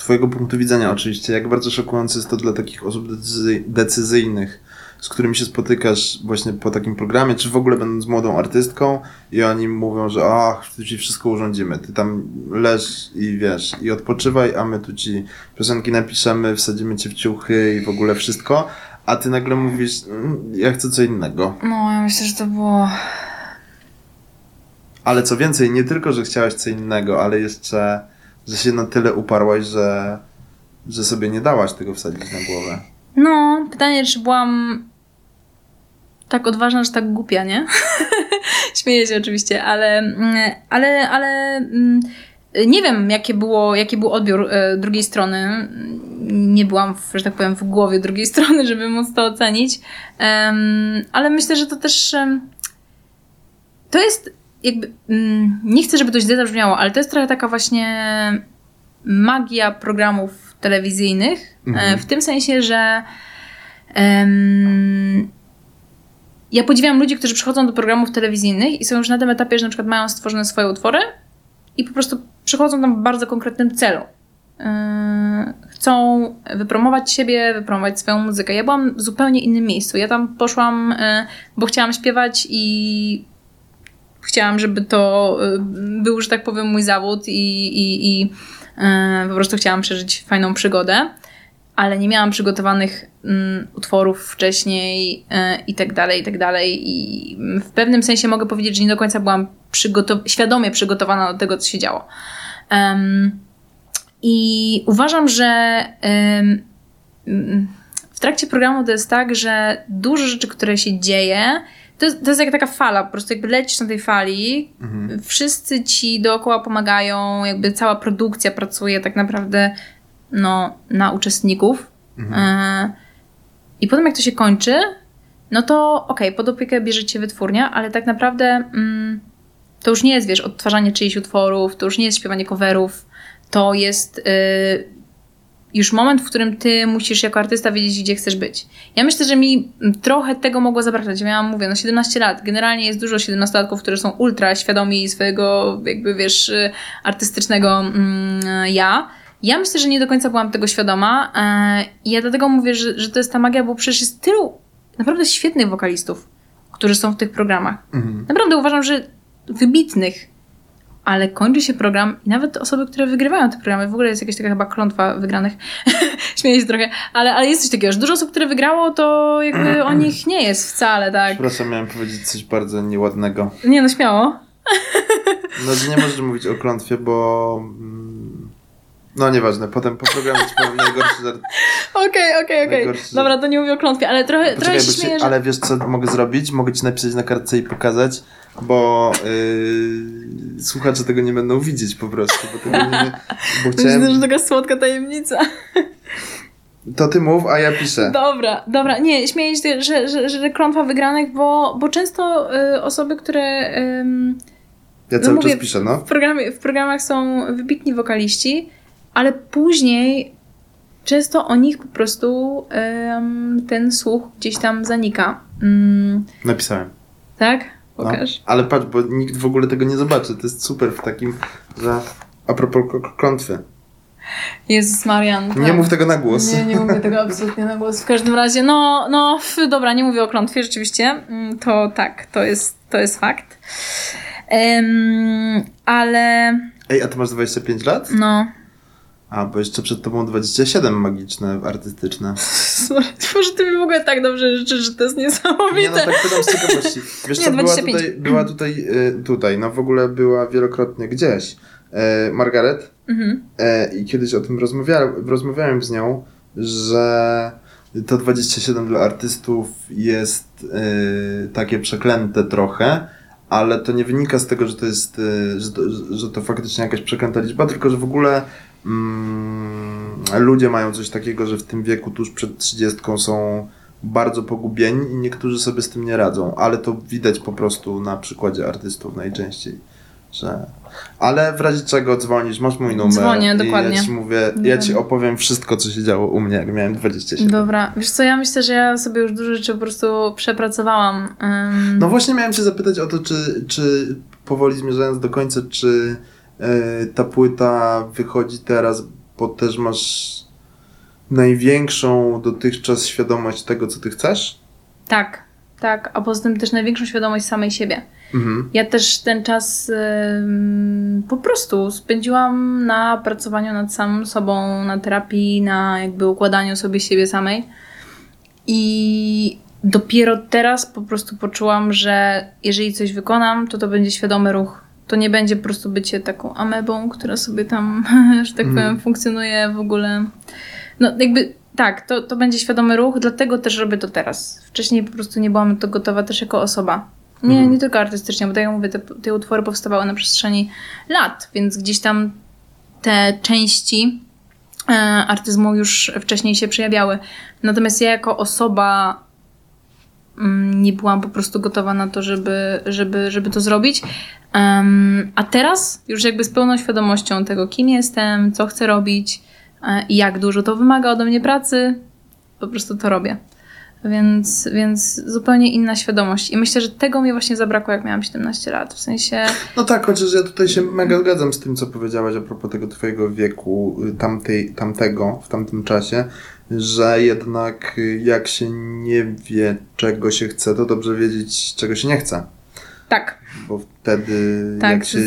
Twojego punktu widzenia oczywiście, jak bardzo szokujące jest to dla takich osób decyzy- decyzyjnych, z którymi się spotykasz właśnie po takim programie, czy w ogóle będąc młodą artystką i oni mówią, że ach, tu ci wszystko urządzimy, ty tam leż i wiesz, i odpoczywaj, a my tu ci piosenki napiszemy, wsadzimy cię w ciuchy i w ogóle wszystko, a ty nagle mówisz, "Mm, ja chcę co innego. No, ja myślę, że to było... Ale co więcej, nie tylko, że chciałaś co innego, ale jeszcze, że się na tyle uparłaś, że, że sobie nie dałaś tego wsadzić na głowę. No, pytanie, czy byłam tak odważna, że tak głupia, nie? Śmieję się oczywiście, ale, mm, ale, ale mm, nie wiem, jakie było, jaki był odbiór e, drugiej strony. Nie byłam, w, że tak powiem, w głowie drugiej strony, żeby móc to ocenić. Ale myślę, że to też to jest jakby, mm, nie chcę, żeby to źle zabrzmiało, ale to jest trochę taka właśnie magia programów telewizyjnych, Mhm. e, w tym sensie, że em, ja podziwiam ludzi, którzy przychodzą do programów telewizyjnych i są już na tym etapie, że na przykład mają stworzone swoje utwory i po prostu przychodzą tam w bardzo konkretnym celu. Yy, chcą wypromować siebie, wypromować swoją muzykę. Ja byłam w zupełnie innym miejscu. Ja tam poszłam, yy, bo chciałam śpiewać i chciałam, żeby to y, był, że tak powiem, mój zawód i, i, i y, po prostu chciałam przeżyć fajną przygodę, ale nie miałam przygotowanych mm, utworów wcześniej y, i tak dalej, i tak dalej. I w pewnym sensie mogę powiedzieć, że nie do końca byłam przygotow- świadomie przygotowana do tego, co się działo. Um, I uważam, że um, w trakcie programu to jest tak, że dużo rzeczy, które się dzieje, to jest, to jest jak taka fala, po prostu jakby lecisz na tej fali, mhm. wszyscy ci dookoła pomagają, jakby cała produkcja pracuje tak naprawdę no, na uczestników. Mhm. E, I potem jak to się kończy, no to okej, okay, pod opiekę bierzecie wytwórnia, ale tak naprawdę mm, to już nie jest, wiesz, odtwarzanie czyichś utworów, to już nie jest śpiewanie coverów, to jest y, już moment, w którym ty musisz jako artysta wiedzieć, gdzie chcesz być. Ja myślę, że mi trochę tego mogło zabrakać. Ja miałam, mówię, no 17 lat. Generalnie jest dużo 17-latków, którzy są ultra świadomi swojego, jakby wiesz, y, artystycznego mm, ja. Ja myślę, że nie do końca byłam tego świadoma. E, I ja dlatego mówię, że, że to jest ta magia, bo przecież jest tylu naprawdę świetnych wokalistów, którzy są w tych programach. Mhm. Naprawdę uważam, że wybitnych ale kończy się program i nawet osoby, które wygrywają te programy, w ogóle jest jakaś taka chyba klątwa wygranych, śmieję się trochę, ale, ale jest coś takiego, że dużo osób, które wygrało, to jakby o nich nie jest wcale, tak. Przepraszam, miałem powiedzieć coś bardzo nieładnego. Nie no, śmiało. no nie możesz mówić o klątwie, bo... No nieważne, potem po programie ci powiem najgorszy żart. Okej, okej, okej. Dobra, to nie mówię o klątwie, ale trochę, Poczekaj, trochę się śmieję, że... Ale wiesz co mogę zrobić? Mogę ci napisać na kartce i pokazać, bo yy, słuchacze tego nie będą widzieć po prostu. Bo tego nie, bo chciałem... Myślę, że taka słodka tajemnica. To ty mów, a ja piszę. Dobra, dobra. Nie, śmieję się, że, że, że klątwa wygranych, bo, bo często y, osoby, które... Y, ja cały no mówię, czas piszę, no. W, programie, w programach są wybitni wokaliści, ale później często o nich po prostu y, ten słuch gdzieś tam zanika. Mm. Napisałem. Tak? Pokaż. No, ale patrz, bo nikt w ogóle tego nie zobaczy. To jest super w takim, że a propos klątwy. Jezus Marian. Tak. Nie mów tego na głos. Nie, nie mówię tego absolutnie na głos. W każdym razie, no, no, dobra, nie mówię o klątwie, rzeczywiście. Mm, to tak, to jest, to jest fakt. Um, ale... Ej, a ty masz 25 lat? No. A, bo jeszcze przed tobą 27 magiczne, artystyczne. Może ty mi w ogóle tak dobrze życzysz, że to jest niesamowite. Nie, no tak pytam z ciekawości. Wiesz nie, co, była tutaj, była tutaj, y, tutaj, no w ogóle była wielokrotnie gdzieś. E, Margaret. Mhm. E, I kiedyś o tym rozmawiałem, rozmawiałem z nią, że to 27 dla artystów jest y, takie przeklęte trochę, ale to nie wynika z tego, że to jest, y, że to, że to faktycznie jakaś przeklęta liczba, tylko że w ogóle mm, ludzie mają coś takiego, że w tym wieku tuż przed 30 są bardzo pogubieni i niektórzy sobie z tym nie radzą, ale to widać po prostu na przykładzie artystów najczęściej, że ale w razie czego dzwonisz, masz mój numer. Dzwonię, dokładnie. Ja ci mówię, ja ci opowiem wszystko, co się działo u mnie, jak miałem 27. Dobra, wiesz co, ja myślę, że ja sobie już dużo rzeczy po prostu przepracowałam. Um... No właśnie miałem się zapytać o to, czy, czy powoli zmierzając do końca, czy ta płyta wychodzi teraz, bo też masz największą dotychczas świadomość tego, co ty chcesz? Tak, tak. A poza tym też największą świadomość samej siebie. Mhm. Ja też ten czas po prostu spędziłam na pracowaniu nad samym sobą, na terapii, na jakby układaniu sobie siebie samej. I dopiero teraz po prostu poczułam, że jeżeli coś wykonam, to to będzie świadomy ruch to nie będzie po prostu bycie taką amebą, która sobie tam, że tak powiem, mm. funkcjonuje w ogóle. No jakby tak, to, to będzie świadomy ruch, dlatego też robię to teraz. Wcześniej po prostu nie byłam to gotowa też jako osoba. Nie, mm. nie tylko artystycznie, bo tak jak mówię, te, te utwory powstawały na przestrzeni lat, więc gdzieś tam te części e, artyzmu już wcześniej się przejawiały. Natomiast ja jako osoba mm, nie byłam po prostu gotowa na to, żeby, żeby, żeby to zrobić. Um, a teraz już jakby z pełną świadomością tego, kim jestem, co chcę robić e, i jak dużo to wymaga ode mnie pracy, po prostu to robię. Więc, więc zupełnie inna świadomość. I myślę, że tego mi właśnie zabrakło, jak miałam 17 lat. W sensie. No tak, chociaż ja tutaj się mega zgadzam z tym, co powiedziałaś a propos tego Twojego wieku, y, tamtej, tamtego, w tamtym czasie, że jednak y, jak się nie wie, czego się chce, to dobrze wiedzieć, czego się nie chce. Tak, Bo wtedy tak, jak, się,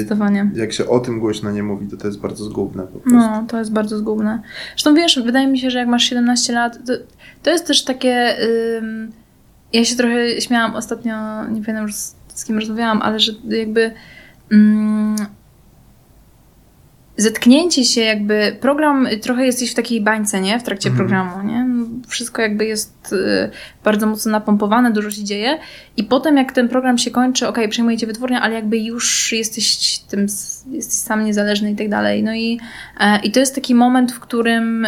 jak się o tym głośno nie mówi, to to jest bardzo zgubne po prostu. No, to jest bardzo zgubne. Zresztą wiesz, wydaje mi się, że jak masz 17 lat, to, to jest też takie. Ym, ja się trochę śmiałam ostatnio, nie pamiętam już z, z kim rozmawiałam, ale że jakby. Ym, zetknięcie się, jakby program, trochę jesteś w takiej bańce, nie? W trakcie Mhm. programu, nie? Wszystko jakby jest y, bardzo mocno napompowane, dużo się dzieje i potem jak ten program się kończy, okej, przejmujecie wytwórnię, ale jakby już jesteś tym, jesteś sam niezależny i tak dalej. No i, e, i to jest taki moment, w którym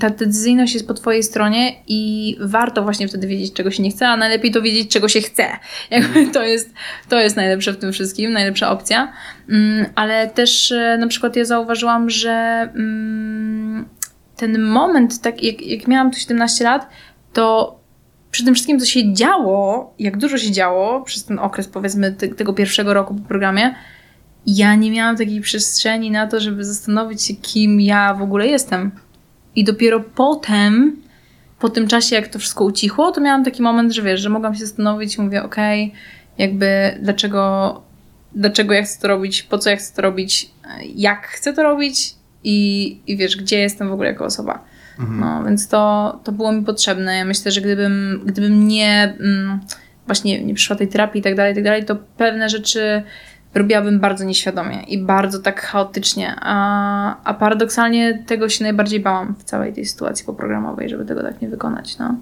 ta decyzyjność jest po twojej stronie i warto właśnie wtedy wiedzieć, czego się nie chce, a najlepiej to wiedzieć, czego się chce. Jakby to jest, to jest najlepsze w tym wszystkim, najlepsza opcja. Mm, ale też e, na przykład ja zauważyłam, że mm, ten moment, tak jak, jak miałam tu 17 lat, to przy tym wszystkim, co się działo, jak dużo się działo przez ten okres, powiedzmy, te, tego pierwszego roku po programie, ja nie miałam takiej przestrzeni na to, żeby zastanowić się, kim ja w ogóle jestem. I dopiero potem, po tym czasie, jak to wszystko ucichło, to miałam taki moment, że wiesz, że mogłam się zastanowić mówię, okej, jakby dlaczego, dlaczego ja chcę to robić, po co ja chcę to robić, jak chcę to robić i, i wiesz, gdzie jestem w ogóle jako osoba. Mhm. No, więc to, to było mi potrzebne. Ja myślę, że gdybym, gdybym nie mm, właśnie nie przyszła tej terapii i tak dalej, i tak dalej, to pewne rzeczy robiłabym bardzo nieświadomie i bardzo tak chaotycznie. A, a paradoksalnie tego się najbardziej bałam w całej tej sytuacji poprogramowej, żeby tego tak nie wykonać. No.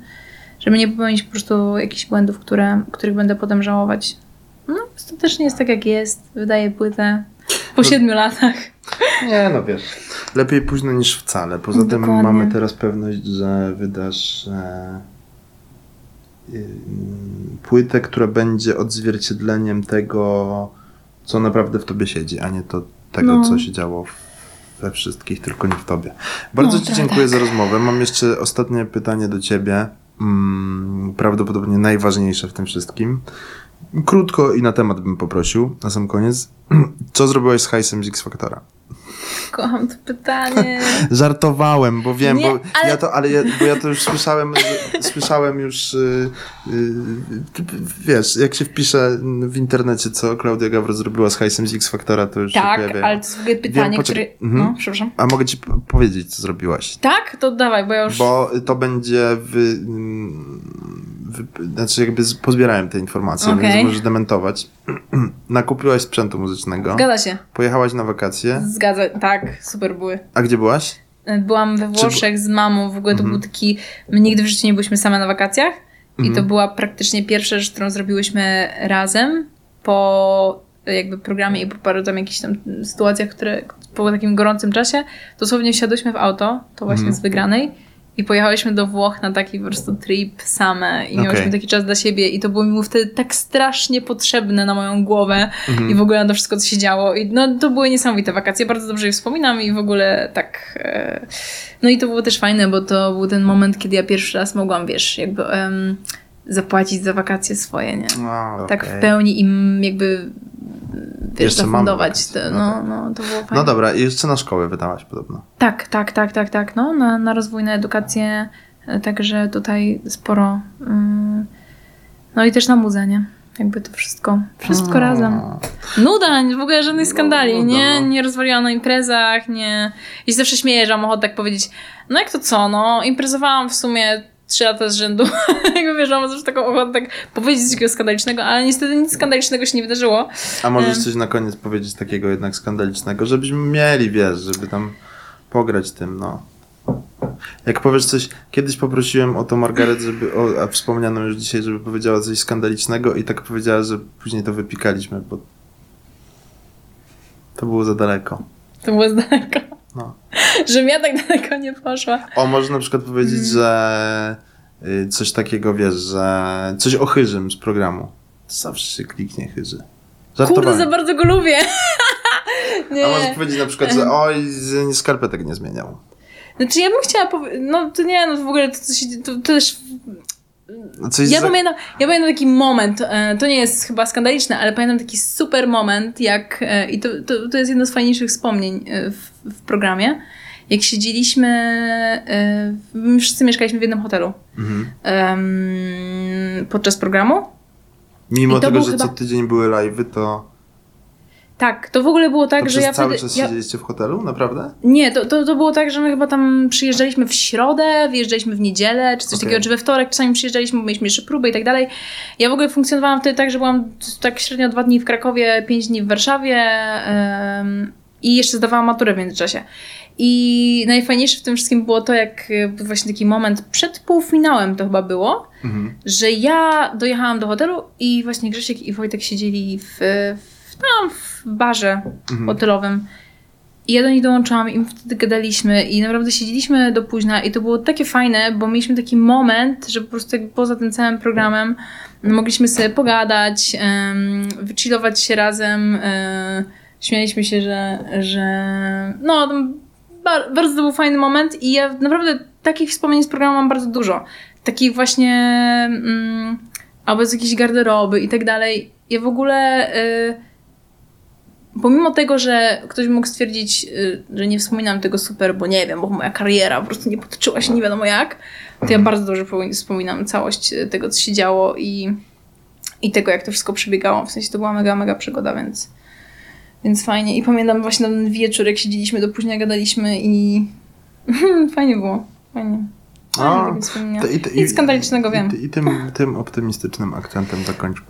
Żeby nie popełnić po prostu jakichś błędów, które, których będę potem żałować. No, ostatecznie jest tak, jak jest. Wydaję płytę po No. siedmiu latach. Nie, no wiesz. Lepiej późno niż wcale. Poza tym Dokładnie. mamy teraz pewność, że wydasz e, y, płytę, która będzie odzwierciedleniem tego, co naprawdę w tobie siedzi, a nie to tego, No. co się działo w- we wszystkich, tylko nie w tobie. Bardzo No, Ci dziękuję tak. za rozmowę. Mam jeszcze ostatnie pytanie do Ciebie. Mm, prawdopodobnie najważniejsze w tym wszystkim. Krótko i na temat bym poprosił, na sam koniec. Co zrobiłeś z hajsem z X Factora? Kocham to pytanie. Żartowałem, bo wiem, Nie, bo ale- ja to, ale ja, bo ja to już słyszałem, słyszałem już, y, y, wiesz, jak się wpisze w internecie, co Klaudia Gawro zrobiła z hajsem z X Factora, to już się Tak, ale to jest w pytanie, poczekaj. które... Mhm. No, przepraszam. A mogę ci powiedzieć, co zrobiłaś? Tak? To dawaj, bo ja już... Bo to będzie wy, mm, wy, znaczy jakby pozbierałem te informacje, Okej. więc możesz dementować. Nakupiłaś sprzętu muzycznego, Zgadza się. pojechałaś na wakacje, Zgadza, tak, super były. a gdzie byłaś? Byłam we Włoszech z mamą, w ogóle to Mhm. był taki... My nigdy w życiu nie byliśmy same na wakacjach i to Mhm. była praktycznie pierwsza rzecz, którą zrobiłyśmy razem po jakby programie i po paru tam jakichś tam sytuacjach, które po takim gorącym czasie, dosłownie wsiadłyśmy w auto, to właśnie Mhm. z wygranej i pojechałyśmy do Włoch na taki po prostu trip same i miałyśmy Okej. taki czas dla siebie i to było mi wtedy tak strasznie potrzebne na moją głowę Mhm. i w ogóle na to wszystko, co się działo. I no, to były niesamowite wakacje, bardzo dobrze je wspominam i w ogóle tak... E... No i to było też fajne, bo to był ten moment, kiedy ja pierwszy raz mogłam, wiesz, jakby zapłacić za wakacje swoje, nie? A, Tak w pełni im jakby wiesz, Jeszcze zafundować. To, no no, tak. no, to było fajne. No dobra, i jeszcze na szkołę wydałaś podobno. Tak, tak, tak, tak, tak. No, na, na rozwój, na edukację. e, Także tutaj sporo. mm, No i też na muzę, nie? Jakby to wszystko. Wszystko A. razem. Nuda, w ogóle żadnych skandali, nuda, nie? no. Nie rozwaliłam na imprezach, nie. I zawsze śmieję, że mam ochotę tak powiedzieć, no jak to co, no, imprezowałam w sumie trzy lata z rzędu. Jakby wiesz, mam zawsze taką ochotę tak powiedzieć coś takiego skandalicznego, ale niestety nic skandalicznego się nie wydarzyło. A możesz coś na koniec powiedzieć takiego jednak skandalicznego, żebyśmy mieli, wiesz, żeby tam pograć tym, no. Jak powiesz coś, kiedyś poprosiłem o to Margaret, żeby, o, a wspomniano już dzisiaj, żeby powiedziała coś skandalicznego i tak powiedziała, że później to wypikaliśmy, bo to było za daleko. To było z daleka. No. Żebym ja tak daleko nie poszła. O, może na przykład powiedzieć, Mm. że y, coś takiego, wiesz, że coś o chyżym z programu. Zawsze się kliknie chyży. Kurde, za bardzo go lubię. nie. A możesz powiedzieć na przykład, że oj, skarpetek nie zmieniał. Znaczy ja bym chciała powiedzieć, no to nie, no w ogóle to, to, się, to, to też... Coś Ja za- pamiętam, ja pamiętam taki moment, e, to nie jest chyba skandaliczne, ale pamiętam taki super moment, jak, e, i to, to, to jest jedno z fajniejszych wspomnień e, w, w programie, jak siedzieliśmy, my wszyscy mieszkaliśmy w jednym hotelu Mhm. em, podczas programu Mimo tego, że chyba- co tydzień były live'y, to, Tak, to w ogóle było tak, to że ja cały wtedy... czas ja... siedzieliście w hotelu? Naprawdę? Nie, to, to, to było tak, że my chyba tam przyjeżdżaliśmy w środę, wyjeżdżaliśmy w niedzielę, czy coś Okej. takiego, czy we wtorek czasami przyjeżdżaliśmy, bo mieliśmy jeszcze próby i tak dalej. Ja w ogóle funkcjonowałam wtedy tak, że byłam tak średnio dwa dni w Krakowie, pięć dni w Warszawie i jeszcze zdawałam maturę w międzyczasie. I najfajniejsze w tym wszystkim było to, jak e, był właśnie taki moment przed półfinałem to chyba było, Mhm. że ja dojechałam do hotelu i właśnie Grzesiek i Wojtek siedzieli w, w, tam w barze Mhm. hotelowym. I ja do nich dołączyłam i wtedy gadaliśmy i naprawdę siedzieliśmy do późna i to było takie fajne, bo mieliśmy taki moment, że po prostu poza tym całym programem mogliśmy sobie pogadać, um, się razem, e, śmialiśmy się, że, że no bardzo to był fajny moment i ja naprawdę takich wspomnień z programu mam bardzo dużo. Takich właśnie mm, albo z jakiejś garderoby i tak dalej. Ja w ogóle y, pomimo tego, że ktoś mógł stwierdzić, y, że nie wspominam tego super, bo nie wiem, bo moja kariera po prostu nie potoczyła się nie wiadomo jak, to ja bardzo dobrze wspominam całość y, tego, co się działo i, i tego, jak to wszystko przebiegało. W sensie to była mega, mega przygoda, więc, więc fajnie. I pamiętam właśnie ten wieczór, jak siedzieliśmy do późna, gadaliśmy i fajnie było. Fajnie. To i, to- Nic skandalicznego, wiem. I, i tym, tym optymistycznym akcentem zakończmy.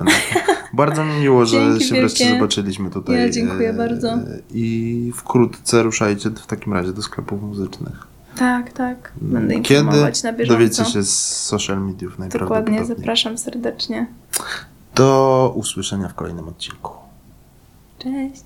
Bardzo mi miło, że Dzięki się wreszcie wielkie. zobaczyliśmy tutaj. Ja dziękuję e, bardzo. I wkrótce ruszajcie w takim razie do sklepów muzycznych. Tak, tak. Będę Kiedy informować na bieżąco. dowiecie się z social mediów Dokładnie, najprawdopodobniej. zapraszam serdecznie. Do usłyszenia w kolejnym odcinku. Cześć.